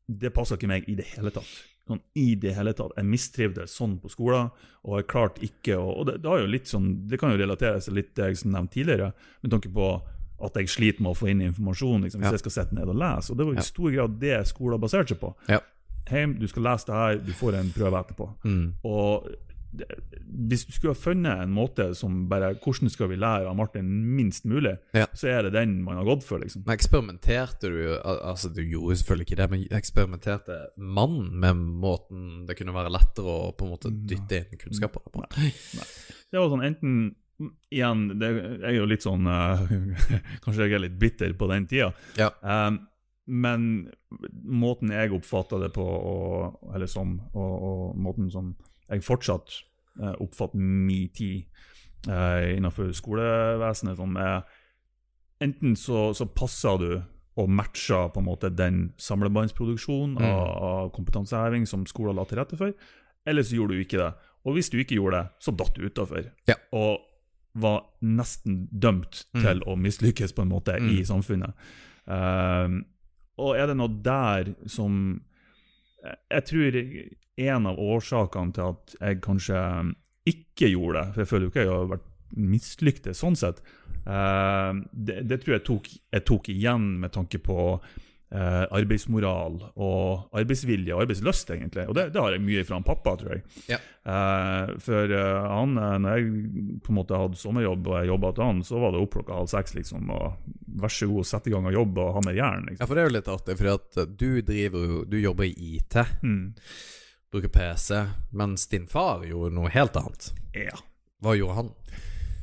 det passa ikke meg i det hele tatt. Sånn, I det hele tatt. Jeg mistrivdes sånn på skolen, og jeg klarte ikke å Og det, det, sånn, det kan jo relateres litt til det jeg nevnte tidligere, med tanke på at jeg sliter med å få inn informasjon liksom, hvis Ja. jeg skal sette ned og lese. Og det var i stor grad det skolen baserte seg på. Ja. Heim, du skal lese det her, du får en prøve etterpå. Mm. Og hvis du skulle ha funnet en måte som bare Hvordan skal vi lære av Martin minst mulig, Ja. så er det den man har gått for, liksom. Men eksperimenterte du Altså, du gjorde selvfølgelig ikke det, men eksperimenterte mannen med måten det kunne være lettere å på en måte dytte inn kunnskaper på? Det var sånn enten Igjen, det, jeg er jo litt sånn uh, Kanskje jeg er litt bitter på den tida. Ja. Um, men måten jeg oppfatta det på, og, eller som, og, og måten som jeg fortsatt eh, oppfatter min tid eh, innenfor skolevesenet som er Enten så, så passer du og matcher på en måte den samlebåndsproduksjonen Mm. av, av kompetanseheving som skolen la til rette for, eller så gjorde du ikke det. Og hvis du ikke gjorde det, så datt du utafor. Ja. Og var nesten dømt Mm. til å mislykkes på en måte Mm. i samfunnet. Um, og er det noe der som Jeg tror en av årsakene til at jeg kanskje ikke gjorde det, for jeg føler jo ikke jeg har vært mislyktes sånn sett, eh, det, det tror jeg tok, jeg tok igjen med tanke på eh, arbeidsmoral og arbeidsvilje og arbeidslyst, egentlig. Og det, det har jeg mye fra en pappa, tror jeg. Ja. Eh, for han, når jeg på en måte hadde sommerjobb og jeg jobba til han, så var det opp klokka halv seks, liksom. Og vær så god, sett i gang og jobb og ha mer jern. Ja, Liksom. for det er jo litt artig, at eh, du driver Du jobber i IT, Mm. bruker PC, mens din far gjorde noe helt annet. Ja. Hva gjorde han?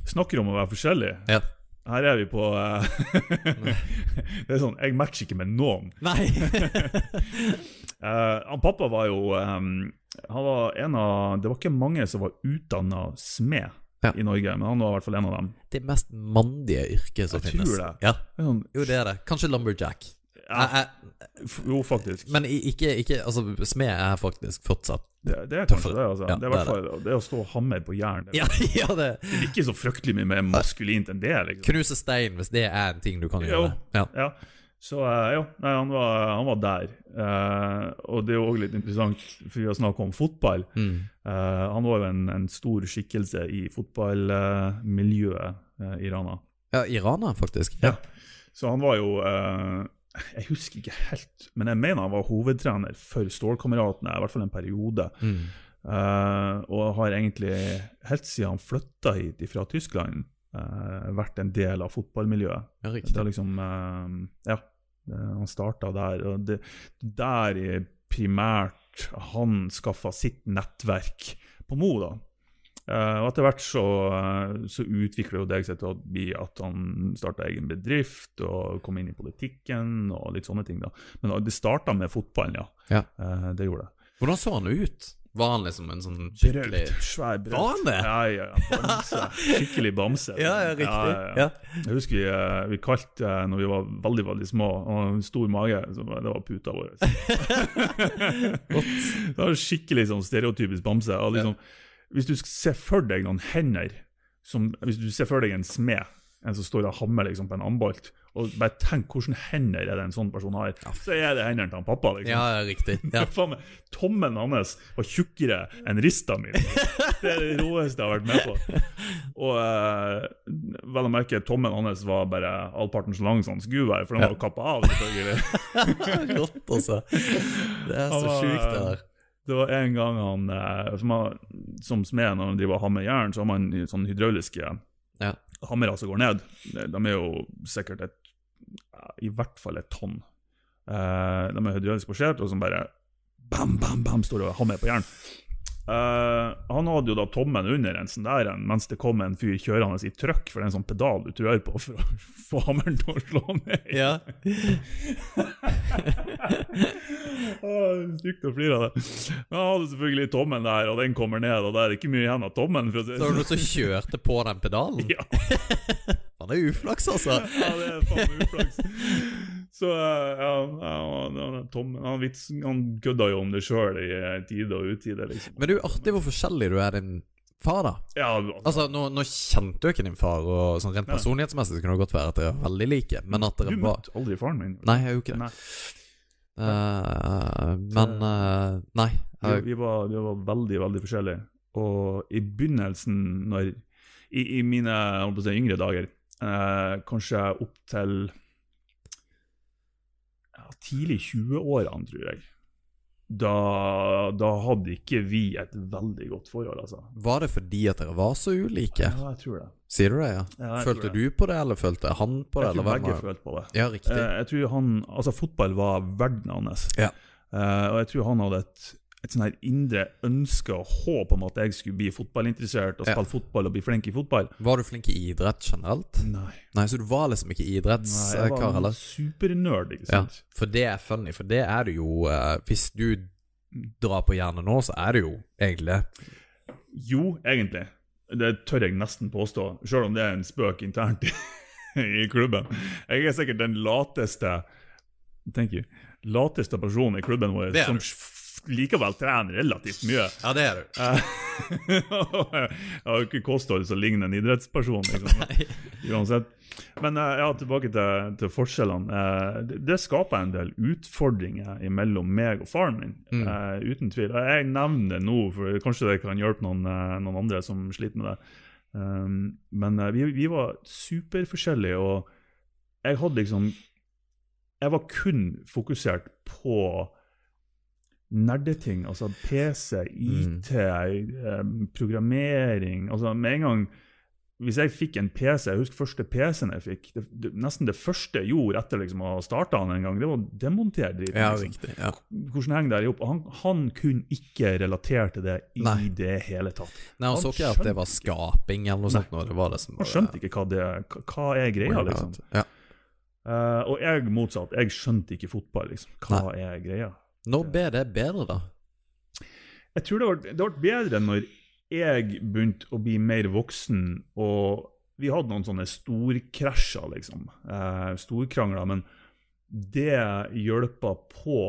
Snakker om å være forskjellig. Ja. Her er vi på uh, Det er sånn, jeg matcher ikke med noen. Nei! uh, han pappa var jo um, Han var en av Det var ikke mange som var utdanna smed Ja. i Norge, men han var i hvert fall en av dem. det mest mandige yrket som Jeg finnes. tror det. Ja. Det Sånn, Jo, det er det. Kanskje lumberjack. ja, Jeg- jeg- jo, faktisk. men ikke, ikke Altså, smed er faktisk fortsatt Det, det er kanskje det. altså. Ja, det er det hvert fall det å stå og hamre på jern. Det Ja, ja det er ikke så fryktelig mye mer maskulint enn det. liksom. Knuse stein, hvis det er en ting du kan Jo. gjøre. Ja. Ja, så ja, jo, nei, han var, han var der. Eh, og det er jo òg litt interessant, for vi har snakket om fotball. Mm. Eh, han var jo en, en stor skikkelse i fotballmiljøet eh, i Rana. ja, i Rana, faktisk. Ja. Så han var jo eh, Jeg husker ikke helt, men jeg mener han var hovedtrener for Stålkameratene, i hvert fall en periode. Mm. Eh, og har egentlig, helt siden han flytta hit fra Tyskland, eh, vært en del av fotballmiljøet. Ja, riktig. Det har liksom eh, Ja, han starta der. Og det der er primært han skaffa sitt nettverk på Mo, da. Eh, og etter hvert så, eh, så utvikler jo det seg til å bli at han starta egen bedrift og kom inn i politikken og litt sånne ting. da. Men det starta med fotballen, ja. Ja. Eh, det gjorde det. Hvordan så han ut? Var han liksom en sånn skikkelig Braut. Svær braut. Var han det? Ja, ja, ja. Bamse. Skikkelig bamse. Ja, ja, riktig. Ja, ja. Jeg husker vi, eh, vi kalte eh, når vi var veldig veldig små og en stor mage, så det var puta vår. det var skikkelig sånn stereotypisk bamse. Og liksom, Hvis du ser for deg noen hender som, Hvis du ser for deg en smed, en som står og hammer liksom, på en ambolt, og bare tenk hvordan hender er det en sånn person har, så er det hendene til han pappa. liksom. Ja, ja, riktig. Ja. Meg, hans var tjukkere enn rista mi. Det er det råeste jeg har vært med på. Og eh, vel å merke, tommen hans var bare halvparten så lang som den skulle være, for den var kappa av. selvfølgelig. Rått, altså. Det er så sjukt, det der. Det var en gang han eh, Som, har, som smed, når han driver og hammer jern, så har man sånne hydrauliske Ja. hammere som går ned. De er jo sikkert et ja, I hvert fall et tonn. Uh, de er hydraulisk posjert, og som bare bam, bam, bam står og hammer på jern. Uh, han hadde jo da tommen under en sånn der en, mens det kom en fyr kjørende i trøkk, for det er en sånn pedal du trør på for å få hammeren til å slå ned. Ja. Stygt å flire av det. Men han hadde selvfølgelig tommen der, og den kommer ned, og det er ikke mye igjen av tommen. For å si Så var det noen som kjørte på den pedalen? Ja, Han er uflaks, altså. ja, det er faen meg uflaks. Så eh, ja, han, han, Tom, han, han kødda jo om det sjøl i eh, tide og utide, liksom. Men det er jo artig hvor forskjellig du er din far, da. Ja, Altså, nå, nå kjente jo ikke din far, og sånn rent personlighetsmessig så kunne det godt være at dere er veldig like, men at du dere var møtte aldri faren min. Nei, jeg gjorde ikke det. Nei. Uh, men uh, Nei. Vi, vi, var, vi var veldig, veldig forskjellige. Og i begynnelsen, når I, i mine si, yngre dager, eh, kanskje opp til ja, tidlig 20-årene, tror jeg, da, da hadde ikke vi et veldig godt forhold, altså. Var det fordi at dere var så ulike? Ja, jeg tror det. Sier du det, ja? Ja, Følte det. du på det, eller følte han på det? Jeg tror begge var- følte på det. Ja, riktig. Eh, jeg tror han, altså Fotball var verden hans. Ja. Eh, og jeg tror han hadde et, et sånn her indre ønske og håp om at jeg skulle bli fotballinteressert og Ja. spille fotball og bli flink i fotball. Var du flink i idrett generelt? Nei. Nei, så du var liksom ikke idrettskar heller? Nei, jeg var en supernerd, ikke Ja, for det er funny, for det er du jo uh, Hvis du drar på hjernen nå, så er du jo egentlig Jo, egentlig. Det tør jeg nesten påstå, selv om det er en spøk internt i, i klubben. Jeg er sikkert den lateste Thank you. Lateste personen i klubben vår Det som likevel trener relativt mye. Ja, det er du. Jeg har jo ikke kosthold som ligner en idrettsperson, liksom. uansett. Men eh, ja, tilbake til, til forskjellene. Eh, det, det skaper en del utfordringer mellom meg og faren min, Mm. eh, uten tvil. Jeg nevner det nå, for kanskje det kan hjelpe noen, noen andre som sliter med det. Um, men vi, vi var superforskjellige, og jeg hadde liksom Jeg var kun fokusert på nerdeting, altså PC, IT, mm. programmering altså Med en gang Hvis jeg fikk en PC Jeg husker første PC-en jeg fikk. Det, det, nesten det første jeg gjorde etter liksom å ha starta den en gang, det var å demontere driten. Ja, liksom. Ja. Hvordan henger det opp? Han, han kunne ikke relatere til det i Nei. det hele tatt. Nei, han så ikke at det var skaping eller noe sånt. Når Det var liksom Han skjønte ikke hva, det, hva, er greia, liksom. Ja. Uh, og jeg motsatt. Jeg skjønte ikke fotball, liksom. Hva er greia? Når ble det bedre, da? Jeg tror det ble, det ble bedre når jeg begynte å bli mer voksen, og vi hadde noen sånne storkrasjer, liksom. Eh, storkrangler. Men det hjelpa på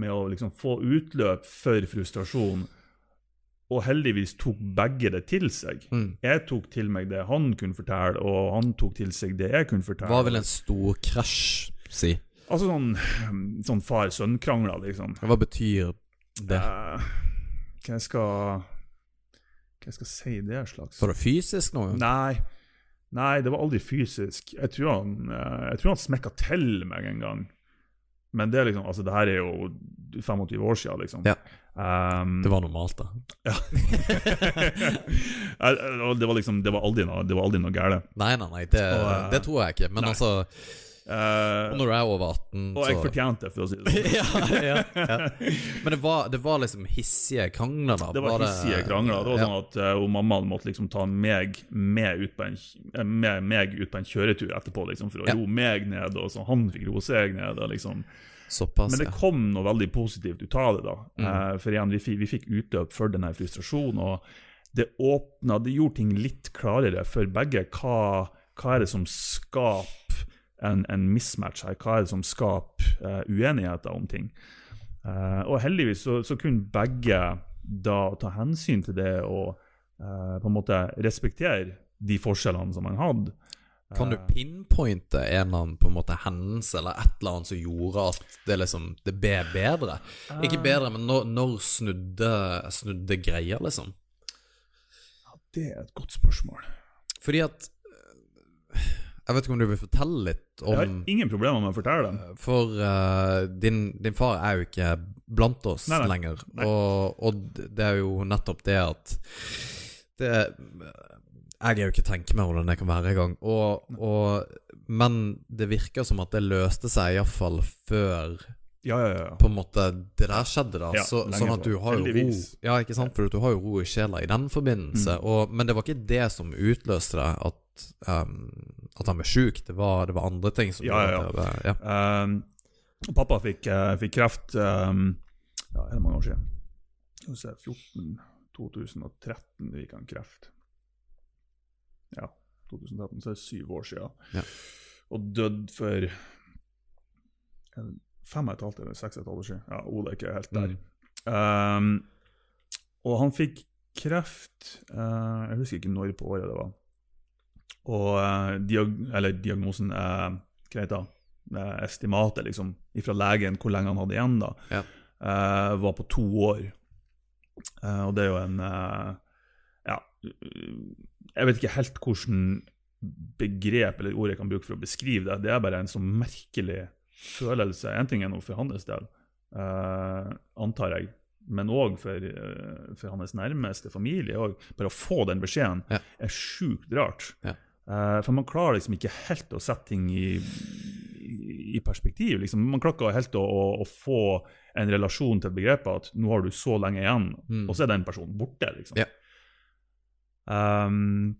med å liksom få utløp for frustrasjon. Og heldigvis tok begge det til seg. Mm. Jeg tok til meg det han kunne fortelle, og han tok til seg det jeg kunne fortelle. Hva vil en stor krasj si? Altså sånn, sånn far-sønn-krangler, liksom. Hva betyr det? Eh, hva jeg skal Hva jeg skal si det slags Var det fysisk noe? Nei. Nei, det var aldri fysisk. Jeg tror han, eh, jeg tror han smekka til meg en gang. Men det er liksom, altså det her er jo 25 år siden, liksom. Ja. Um, Det var normalt, da. ja. Eh, det var liksom, det var aldri noe, det var aldri noe gærent. Nei, nei, nei, det, Og, eh, det tror jeg ikke. Men nei. altså Eh, Når du er over 18, og jeg fortjente det, for å si det sånn. ja, ja, ja. Men det var, det var liksom hissige krangler, da? Det var hissige krangler. Det var sånn at uh, og mammaen måtte liksom ta meg med ut på en, eh, med meg ut på en kjøretur etterpå, liksom, for å roe meg ned, og så han fikk roe seg ned. Og liksom. Såpass, Men det kom noe veldig positivt ut av det. da. Mm. Uh, for igjen, vi vi fikk utløp for denne frustrasjonen, og det åpna Det gjorde ting litt klarere for begge. Hva, hva er det som skaper en, en mismatch her? Hva er det som skaper uh, uenigheter om ting? Uh, og heldigvis så, så kunne begge da ta hensyn til det og uh, på en måte respektere de forskjellene som man hadde. Kan du pinpointe en eller annen på en måte hendelse eller et eller annet som gjorde at det liksom Det ble bedre? Ikke bedre, men når, når snudde, snudde greia, liksom? Det er et godt spørsmål. Fordi at Jeg vet ikke om du vil fortelle litt om Jeg har ingen problemer med å fortelle dem. For uh, din, din far er jo ikke blant oss Nei, nei. lenger. Nei. Og, og det er jo nettopp det at det, Jeg er jo ikke tenker meg hvordan det kan være engang. Og, og, men det virker som at det løste seg iallfall før Ja, ja, ja. på en måte det der skjedde, da. Ja, så, sånn at du har jo ro Ja, ikke sant? For du har jo ro i sjela i den forbindelse. Mm. Og, men det var ikke det som utløste det, at, um, at han ble sjuk. Det var, det var andre ting som Ja, ja, ja. ja. Um, pappa fikk, uh, fikk kreft um, ja, er det mange år siden. Skal vi se, 14, 2013 fikk han kreft. Ja, 2013, så er det syv år siden. Ja. Og døde for fem og et halvt eller seks og et halvt år siden. Ja, Ole er ikke helt der. Um, og han fikk kreft uh, Jeg husker ikke når på året det var. Og eh, diag eller diagnosen uh, Greit, da. Eh, estimatet liksom, fra legen hvor lenge han hadde igjen, da, Ja. eh, var på to år. Eh, og det er jo en Ja, jeg vet ikke helt hvordan begrep eller ord jeg kan bruke for å beskrive det. Det er bare en så merkelig følelse. En ting er noe for hans del, uh, antar jeg, men òg for, for hans nærmeste familie. Og bare å få den beskjeden Ja. er sjukt rart. Ja. Eh, for man klarer liksom ikke helt å sette ting i, i, i perspektiv. Liksom. Man klarer ikke helt å, å, å få en relasjon til begrepet at nå har du så lenge igjen, Mm. og så er den personen borte. Liksom. Yeah. Um,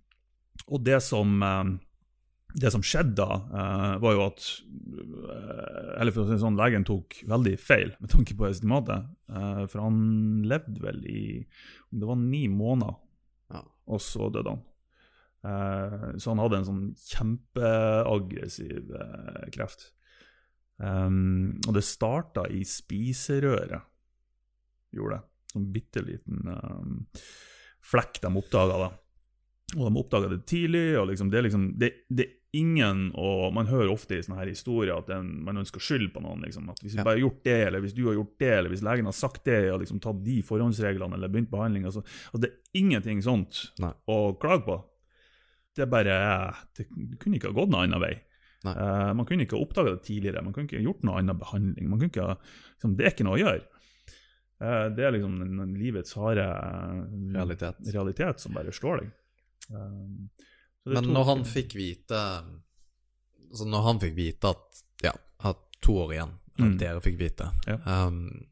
og det som um, det som skjedde da, uh, var jo at uh, Eller for å si det sånn, legen tok veldig feil med tanke på estimatet. Uh, for han levde vel i om det var ni måneder, Ja. og så døde han. Eh, så han hadde en sånn kjempeaggressiv eh, kreft. Um, og det starta i spiserøret, gjorde det. Sånn bitte liten um, flekk de oppdaga da. Og de oppdaga det tidlig. og liksom, det, er liksom, det, det er ingen og Man hører ofte i sånne her historier at en, man ønsker skyld på noen. Liksom, at Hvis vi bare har gjort det, eller hvis du har gjort det, eller hvis legen har sagt det, og liksom tatt de forhåndsreglene eller begynt behandling altså, altså, Det er ingenting sånt Nei. å klage på. Det bare Det kunne ikke ha gått noen annen vei. Eh, man kunne ikke ha oppdaga det tidligere, man kunne ikke ha gjort noe annen behandling. man kunne ikke ha, liksom, Det er ikke noe å gjøre. Uh, det er liksom den, den livets harde uh, Realitet. realitet som bare slår deg. Men når han fikk vite Altså når han fikk vite at Ja, at to år igjen, eller Mm. dere fikk vite, Ja. um,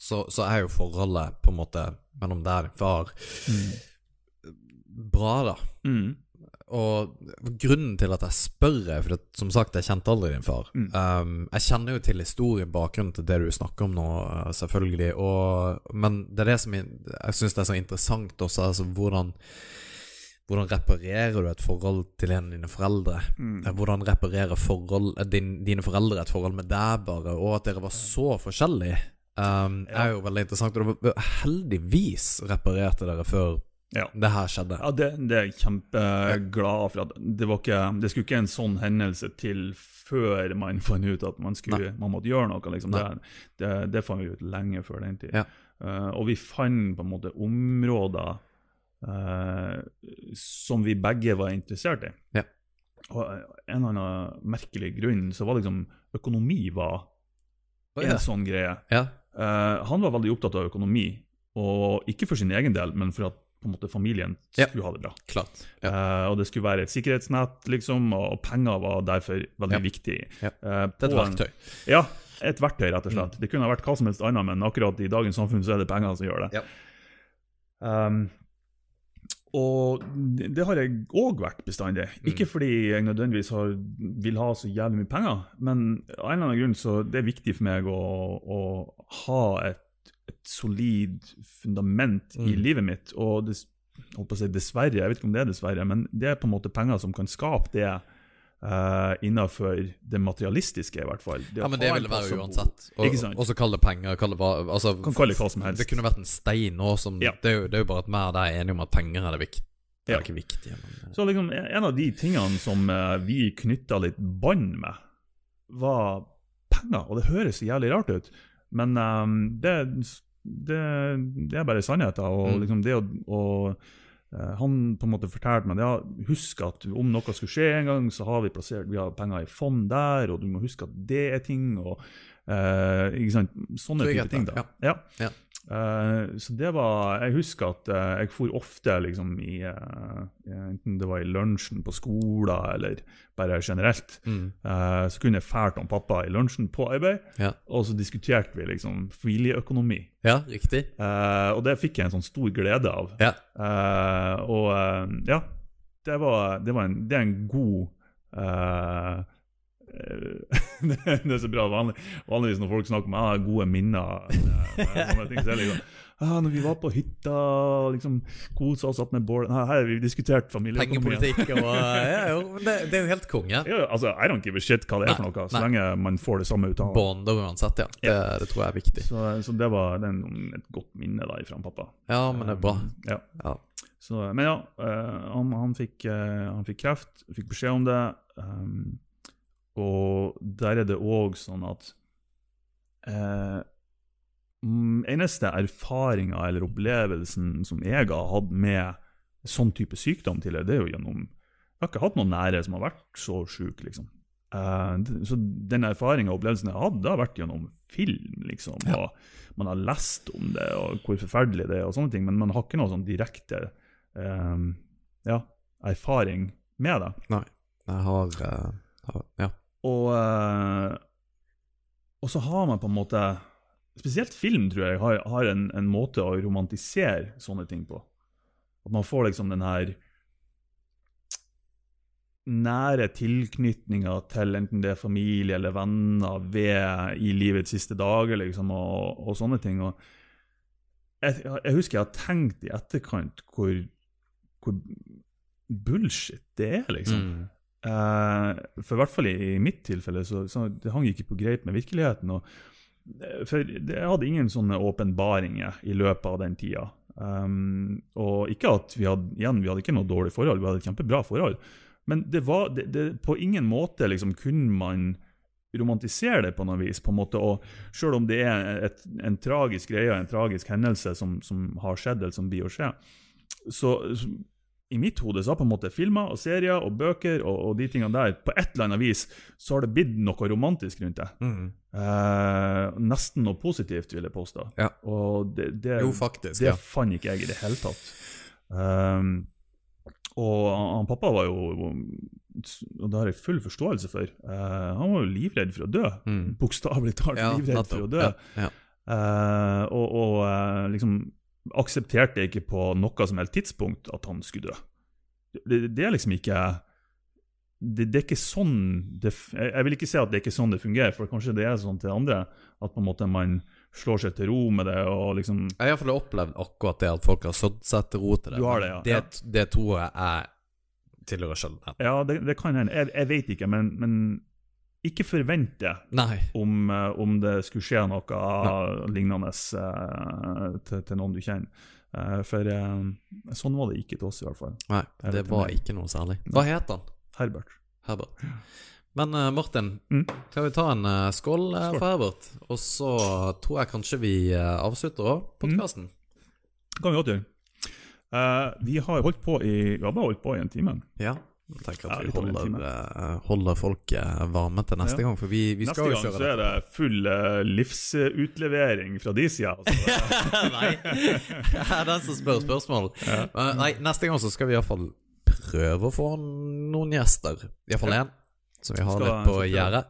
så, så er jo forholdet på en måte mellom der far bra, da. Mm. Og grunnen til at jeg spør, er for at, som sagt, jeg kjente aldri din far. Mm. Um, jeg kjenner jo til historien, bakgrunnen til det du snakker om nå, uh, selvfølgelig. Og, men det er det som jeg, jeg syns er så interessant også, altså hvordan hvordan reparerer du et forhold til en av dine foreldre? Mm. Eh, Hvordan reparerer forhold, eh, din, dine foreldre et forhold med deg, bare? Og at dere var så forskjellige, um, Ja. er jo veldig interessant. Og heldigvis reparerte dere før Ja. det her skjedde. Ja, det, det er jeg kjempeglad for. at det, var ikke, det skulle ikke en sånn hendelse til før man fant ut at man, skulle, man måtte gjøre noe. Liksom. Det, det, det fant vi ut lenge før den tid. Ja. Uh, og vi fant på en måte områder uh, som vi begge var interessert i. Ja. Og en eller annen merkelig grunn så var liksom økonomi var en ja. sånn greie. Ja. Uh, han var veldig opptatt av økonomi, og ikke for sin egen del, men for at på en måte, familien Ja. skulle ha det bra. Klart. Ja. Uh, og det skulle være et sikkerhetsnett, liksom, og penger var derfor veldig Ja. viktig. Ja. Uh, Det et verktøy. en-. Ja, et verktøy, rett og slett. Det kunne ha vært hva som helst annet, men akkurat i dagens samfunn så er det penger som gjør det. Ja. Um, og det det har jeg òg vært bestandig. Ikke fordi jeg nødvendigvis har, vil ha så jævlig mye penger, men av en eller annen grunn så det er viktig for meg å, å ha et, et solid fundament i Mm. livet mitt. Og det, holdt på å si dessverre, jeg vet ikke om det er dessverre, men det er på en måte penger som kan skape det uh, innenfor det materialistiske, i hvert fall. Ja, men det ville vil det være uansett. Og, og så kall det penger. Kall det altså, Kan kalle det hva som helst. Det kunne vært en stein òg. Ja. det, det er jo bare at vi er enige om at penger er det viktige. Det er ikke viktig. Men, Så liksom, en av de tingene som eh, vi knytta litt bånd med, var penger. Og det høres så jævlig rart ut, men um, det, det, det er bare sannheten. Og Mm. liksom det å, å eh, Han på en måte fortalte meg ja, husk at om noe skulle skje en gang, så har vi plassert vi har penger i fond der, og du må huske at det er ting. og uh, ikke sant? Sånne type ting. da. ja. Ja. Eh, så det var Jeg husker at uh, jeg for ofte liksom i uh, Enten det var i lunsjen på skolen eller bare generelt, Mm. så kunne jeg fælt om pappa i lunsjen på arbeid, Ja. og så diskuterte vi liksom familieøkonomi. ja, riktig. Og det fikk jeg en sånn stor glede av. Ja. Og ja, det, var, det, var en, det er en god det, det er så bra. Vanlig, vanligvis når folk snakker om ah, gode minner sånne ting, så er det liksom ah, Når vi var på hytta, liksom kosa oss opp med bål Her har vi diskutert familieøkonomien. Ja, jo, det, det er jo helt konge. Ja, altså, I don't give a shit hva det er for noe, så nei. lenge man får det samme ut av det. Uansett, ja. Det, det tror jeg er viktig. Så, så det var er et godt minne da fra pappa. Ja, men det er bra. Ja. Ja. Så, men ja, eh, han, han, fikk, eh, han fikk kreft, fikk beskjed om det. ehm, og der er det òg sånn at eh, mm, Eneste erfaringa eller opplevelsen som jeg har hatt med sånn type sykdom tidligere, det er jo gjennom Jeg har ikke hatt noen nære som har vært så sjuk, liksom. Eh, så den erfaringa og opplevelsen jeg har hatt, det har vært gjennom film, liksom. Ja. Og man har lest om det, og hvor forferdelig det er, og sånne ting, men man har ikke noe sånn direkte eh, ja, erfaring med det. Nei. Jeg har, uh, har Ja. Og, eh, og så har man på en måte Spesielt film, tror jeg, har, har en, en måte å romantisere sånne ting på. At man får liksom den her nære tilknytninga til enten det er familie eller venner ved i livets siste dager, liksom, og, og sånne ting. Og jeg, jeg husker jeg har tenkt i etterkant hvor, hvor bullshit det er, liksom. Mm. Eh, for i hvert fall i, mitt tilfelle, så, så det hang ikke på greip med virkeligheten. Og, eh, for jeg hadde ingen sånne åpenbaringer i løpet av den tida. Um, og ikke at vi hadde igjen, vi hadde ikke noe dårlig forhold, vi hadde et kjempebra forhold. Men det var, det, det, på ingen måte liksom, kunne man romantisere det på noe vis. på en måte, og Selv om det er et, en tragisk greie, en tragisk hendelse som, som har skjedd, eller som blir å skje, så i mitt hode så har på en måte filmer og serier og bøker og, og de tingene der På et eller annet vis så har det blitt noe romantisk rundt det. Mm. Eh, nesten noe positivt, vil jeg påstå. Ja. Og det, det, Jo, faktisk. det Ja. fant ikke jeg i det hele tatt. Um, og han, pappa var jo Og det har jeg full forståelse for. Uh, han var jo livredd for å dø. Mm. Bokstavelig talt Ja, livredd for å dø. Ja, ja. Uh, og og uh, liksom aksepterte ikke på noe som helst tidspunkt at han skulle dø. Det, det er liksom ikke det, det er ikke sånn det, jeg, vil ikke si at det er ikke sånn det fungerer, for kanskje det er sånn til andre at på en måte man slår seg til ro med det og liksom Jeg har iallfall opplevd akkurat det at folk har sådd seg til ro til det. Du har det, ja. Det, det tror jeg er tilhører sjøl. Ja, det, det kan hende. Jeg, jeg vet ikke, men, men ikke forvente Nei. om, eh, om det skulle skje noe lignende eh, til, til noen du kjenner. Eh, for sånn var det ikke til oss, i hvert fall. Nei, det var ikke noe særlig. Hva het han? Herbert. Herbert. Men Martin, Mm. kan vi ta en skål, Skål. for Herbert? Og så tror jeg kanskje vi avslutter òg podkasten. Det kan vi godt gjøre. Uh, vi har holdt på i Vi har holdt på i en time. Ja. Jeg tenker Ja, at vi over en holder, eh, holder folk eh, varme til neste Ja. gang, for vi, vi Neste skal jo gang så er det full uh, livsutlevering fra de sida. Altså. nei, det er den som spør spørsmål. Eh, nei, neste gang så skal vi iallfall prøve å få noen gjester. Iallfall én, som vi har litt på gjerdet.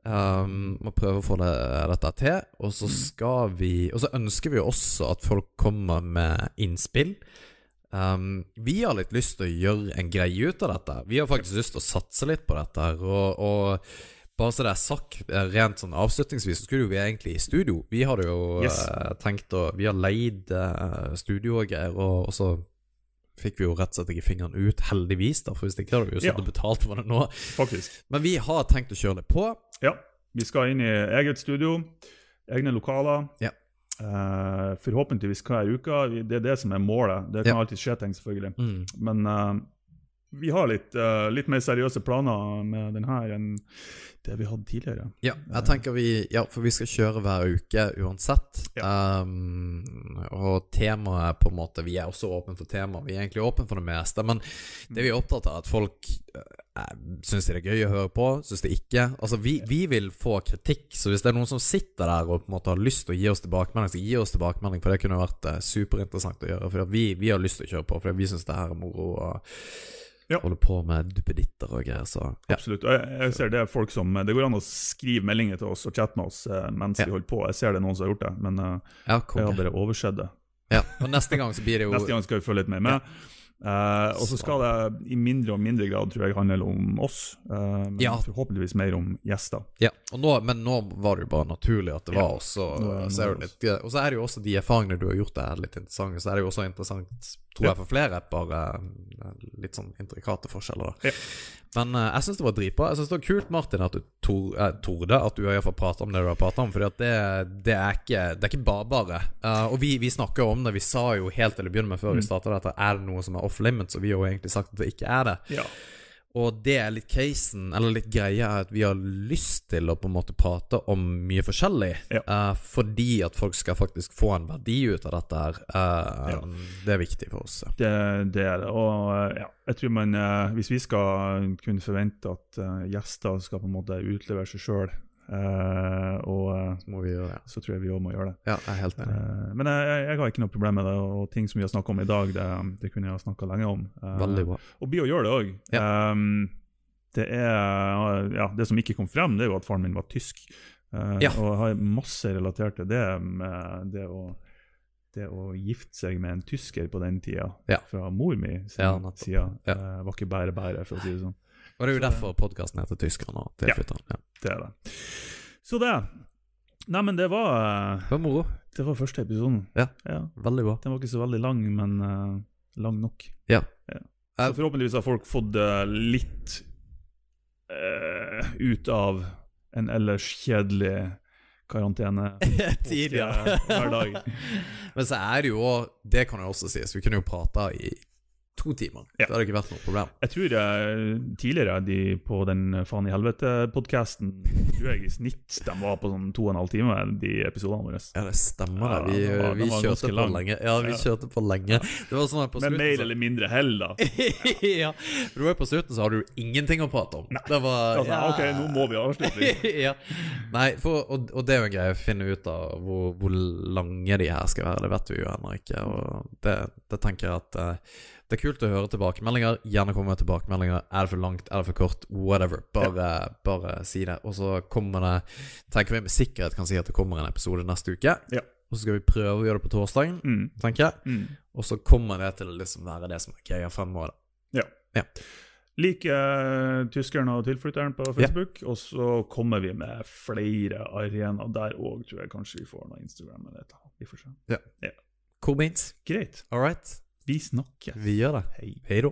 Um, må prøve å få det, dette til. Og så skal vi Og så ønsker vi også at folk kommer med innspill. Um, vi har litt lyst til å gjøre en greie ut av dette. Vi har faktisk lyst til å satse litt på dette. Og, og bare så det er sagt, eh, rent sånn avslutningsvis, så skulle jo vi egentlig i studio. Vi hadde jo Yes. uh, tenkt å Vi har leid uh, studio og greier, og, og så fikk vi jo rett og slett ikke fingeren ut, heldigvis, da, for hvis ikke hadde vi jo sittet og betalt for det nå. Faktisk. Men vi har tenkt å kjøre det på. Ja. Vi skal inn i eget studio, egne lokaler. Ja. Eh, forhåpentligvis hver uke. Det er det som er målet. Det kan Ja. alltid skje ting, selvfølgelig. Mm. Men uh, vi har litt, uh, litt mer seriøse planer med den her enn det vi hadde tidligere. Ja, jeg tenker vi Ja, for vi skal kjøre hver uke uansett. Ja. Um, og temaet på en måte Vi er også åpne for temaer. Vi er egentlig åpne for det meste. Men det vi er opptatt av, er at folk Syns de det er gøy å høre på? Syns de ikke? Altså, vi, vi vil få kritikk, så hvis det er noen som sitter der og på en måte har lyst til å gi oss tilbakemelding, så gi oss tilbakemelding, for det kunne vært eh, superinteressant å gjøre. For vi, vi har lyst til å kjøre på, for vi syns det her er moro å Ja. holde på med duppeditter og greier, så ja. Absolutt. Jeg, jeg ser det er folk som Det går an å skrive meldinger til oss og chatte med oss eh, mens Ja. vi holder på. Jeg ser det er noen som har gjort det, men eh, Ja, jeg bare oversett det. Ja, og neste gang så blir det jo Neste gang skal vi følge litt mer med. Eh, og så skal det i mindre og mindre grad tror jeg handle om oss, uh, men Ja. forhåpentligvis mer om gjester. Ja, nå, men nå var det jo bare naturlig at det var oss. Og, er så er det litt, og så er det jo også de erfaringene du har gjort er litt interessante. Så er det jo også interessant, tror Ja. jeg, for flere, bare eh, litt sånn intrikate forskjeller. da Ja. Men uh, jeg syns det var dritbra. Jeg syns det var kult, Martin, at du tor, eh, torde at du iallfall prata om det du har prata om. At det, det, er ikke, det er ikke bare bare. Uh, og vi, vi snakka jo om det. Vi sa jo helt til å begynne med før Mm. vi starta dette, er det noe som er off limits? Og vi har jo egentlig sagt at det ikke er det. Ja. Og det er litt casen, eller litt greia, er at vi har lyst til å på en måte prate om mye forskjellig. Ja. Uh, fordi at folk skal faktisk få en verdi ut av dette her. Uh, Ja. Det er viktig for oss. Det, det er det. Og uh, ja, jeg tror man, hvis vi skal kunne forvente at gjester skal på en måte utlevere seg sjøl, og eh, Så vi det. så tror jeg vi òg må gjøre det. Ja, jeg er helt enig. Uh, men jeg, jeg, har ikke noe problem med det, og ting som vi har snakka om i dag, det, det kunne jeg ha snakka lenge om. Uh, Veldig bra. Og bli å gjøre det òg. det er Ja, det som ikke kom frem, det er jo at faren min var tysk. Ja. Og jeg har masse relatert til det med det å det å gifte seg med en tysker på den tida, Ja. fra mor mi sin Ja, side, Ja. var ikke bare bare, for å si det sånn. Og det er jo Så- derfor podkasten heter Tyskerne tilflytterne. Ja. Det er det. Så det. Nei, men det var, Det var moro. det var første episoden. Ja. ja. Veldig bra. Den var ikke så veldig lang, men uh, lang nok. Ja. Så forhåpentligvis har folk fått uh, litt uh, ut av en ellers kjedelig karantene. tidligere hver dag. Men så er det jo Det kan jo også sies. Vi kunne jo prata i to timer. Ja. Det hadde ikke vært noe problem. Jeg tror jeg, tidligere de på den Faen i helvete-podkasten tror jeg i snitt de var på sånn to og en halv time, de episodene våre. Ja, det stemmer, det. Vi, ja, var- vi kjørte på lenge. Ja, vi kjørte på lenge. Det var sånn på Med mer eller mindre hell, da. ja. Du var på slutten så har du ingenting å prate om. Det var Altså, ok, nå må vi avslutte. ja. Nei, for, og, og det er jo en greie å finne ut av hvor, hvor lange de her skal være. Det vet vi jo ennå ikke. Og det, det tenker jeg at eh, det er kult å høre tilbakemeldinger. Gjerne kom med tilbakemeldinger. Er det for langt? Er det for kort? Whatever. Bare, bare si det. Og så kommer det Tenker vi med sikkerhet kan si at det kommer en episode neste uke. Ja. Og så skal vi prøve å gjøre det på torsdagen, Mm. tenker jeg. Mm. Og så kommer det til å liksom være det som er greia fremover. Ja. Ja. Lik eh, tyskeren og tilflytteren på Facebook, og så kommer vi med flere arenaer der òg, tror jeg kanskje vi får noe Instagram eller annet. Vi får se. Cool beans. Greit. All right. Vi snakkes. Vi gjør det. Hei. Hei da.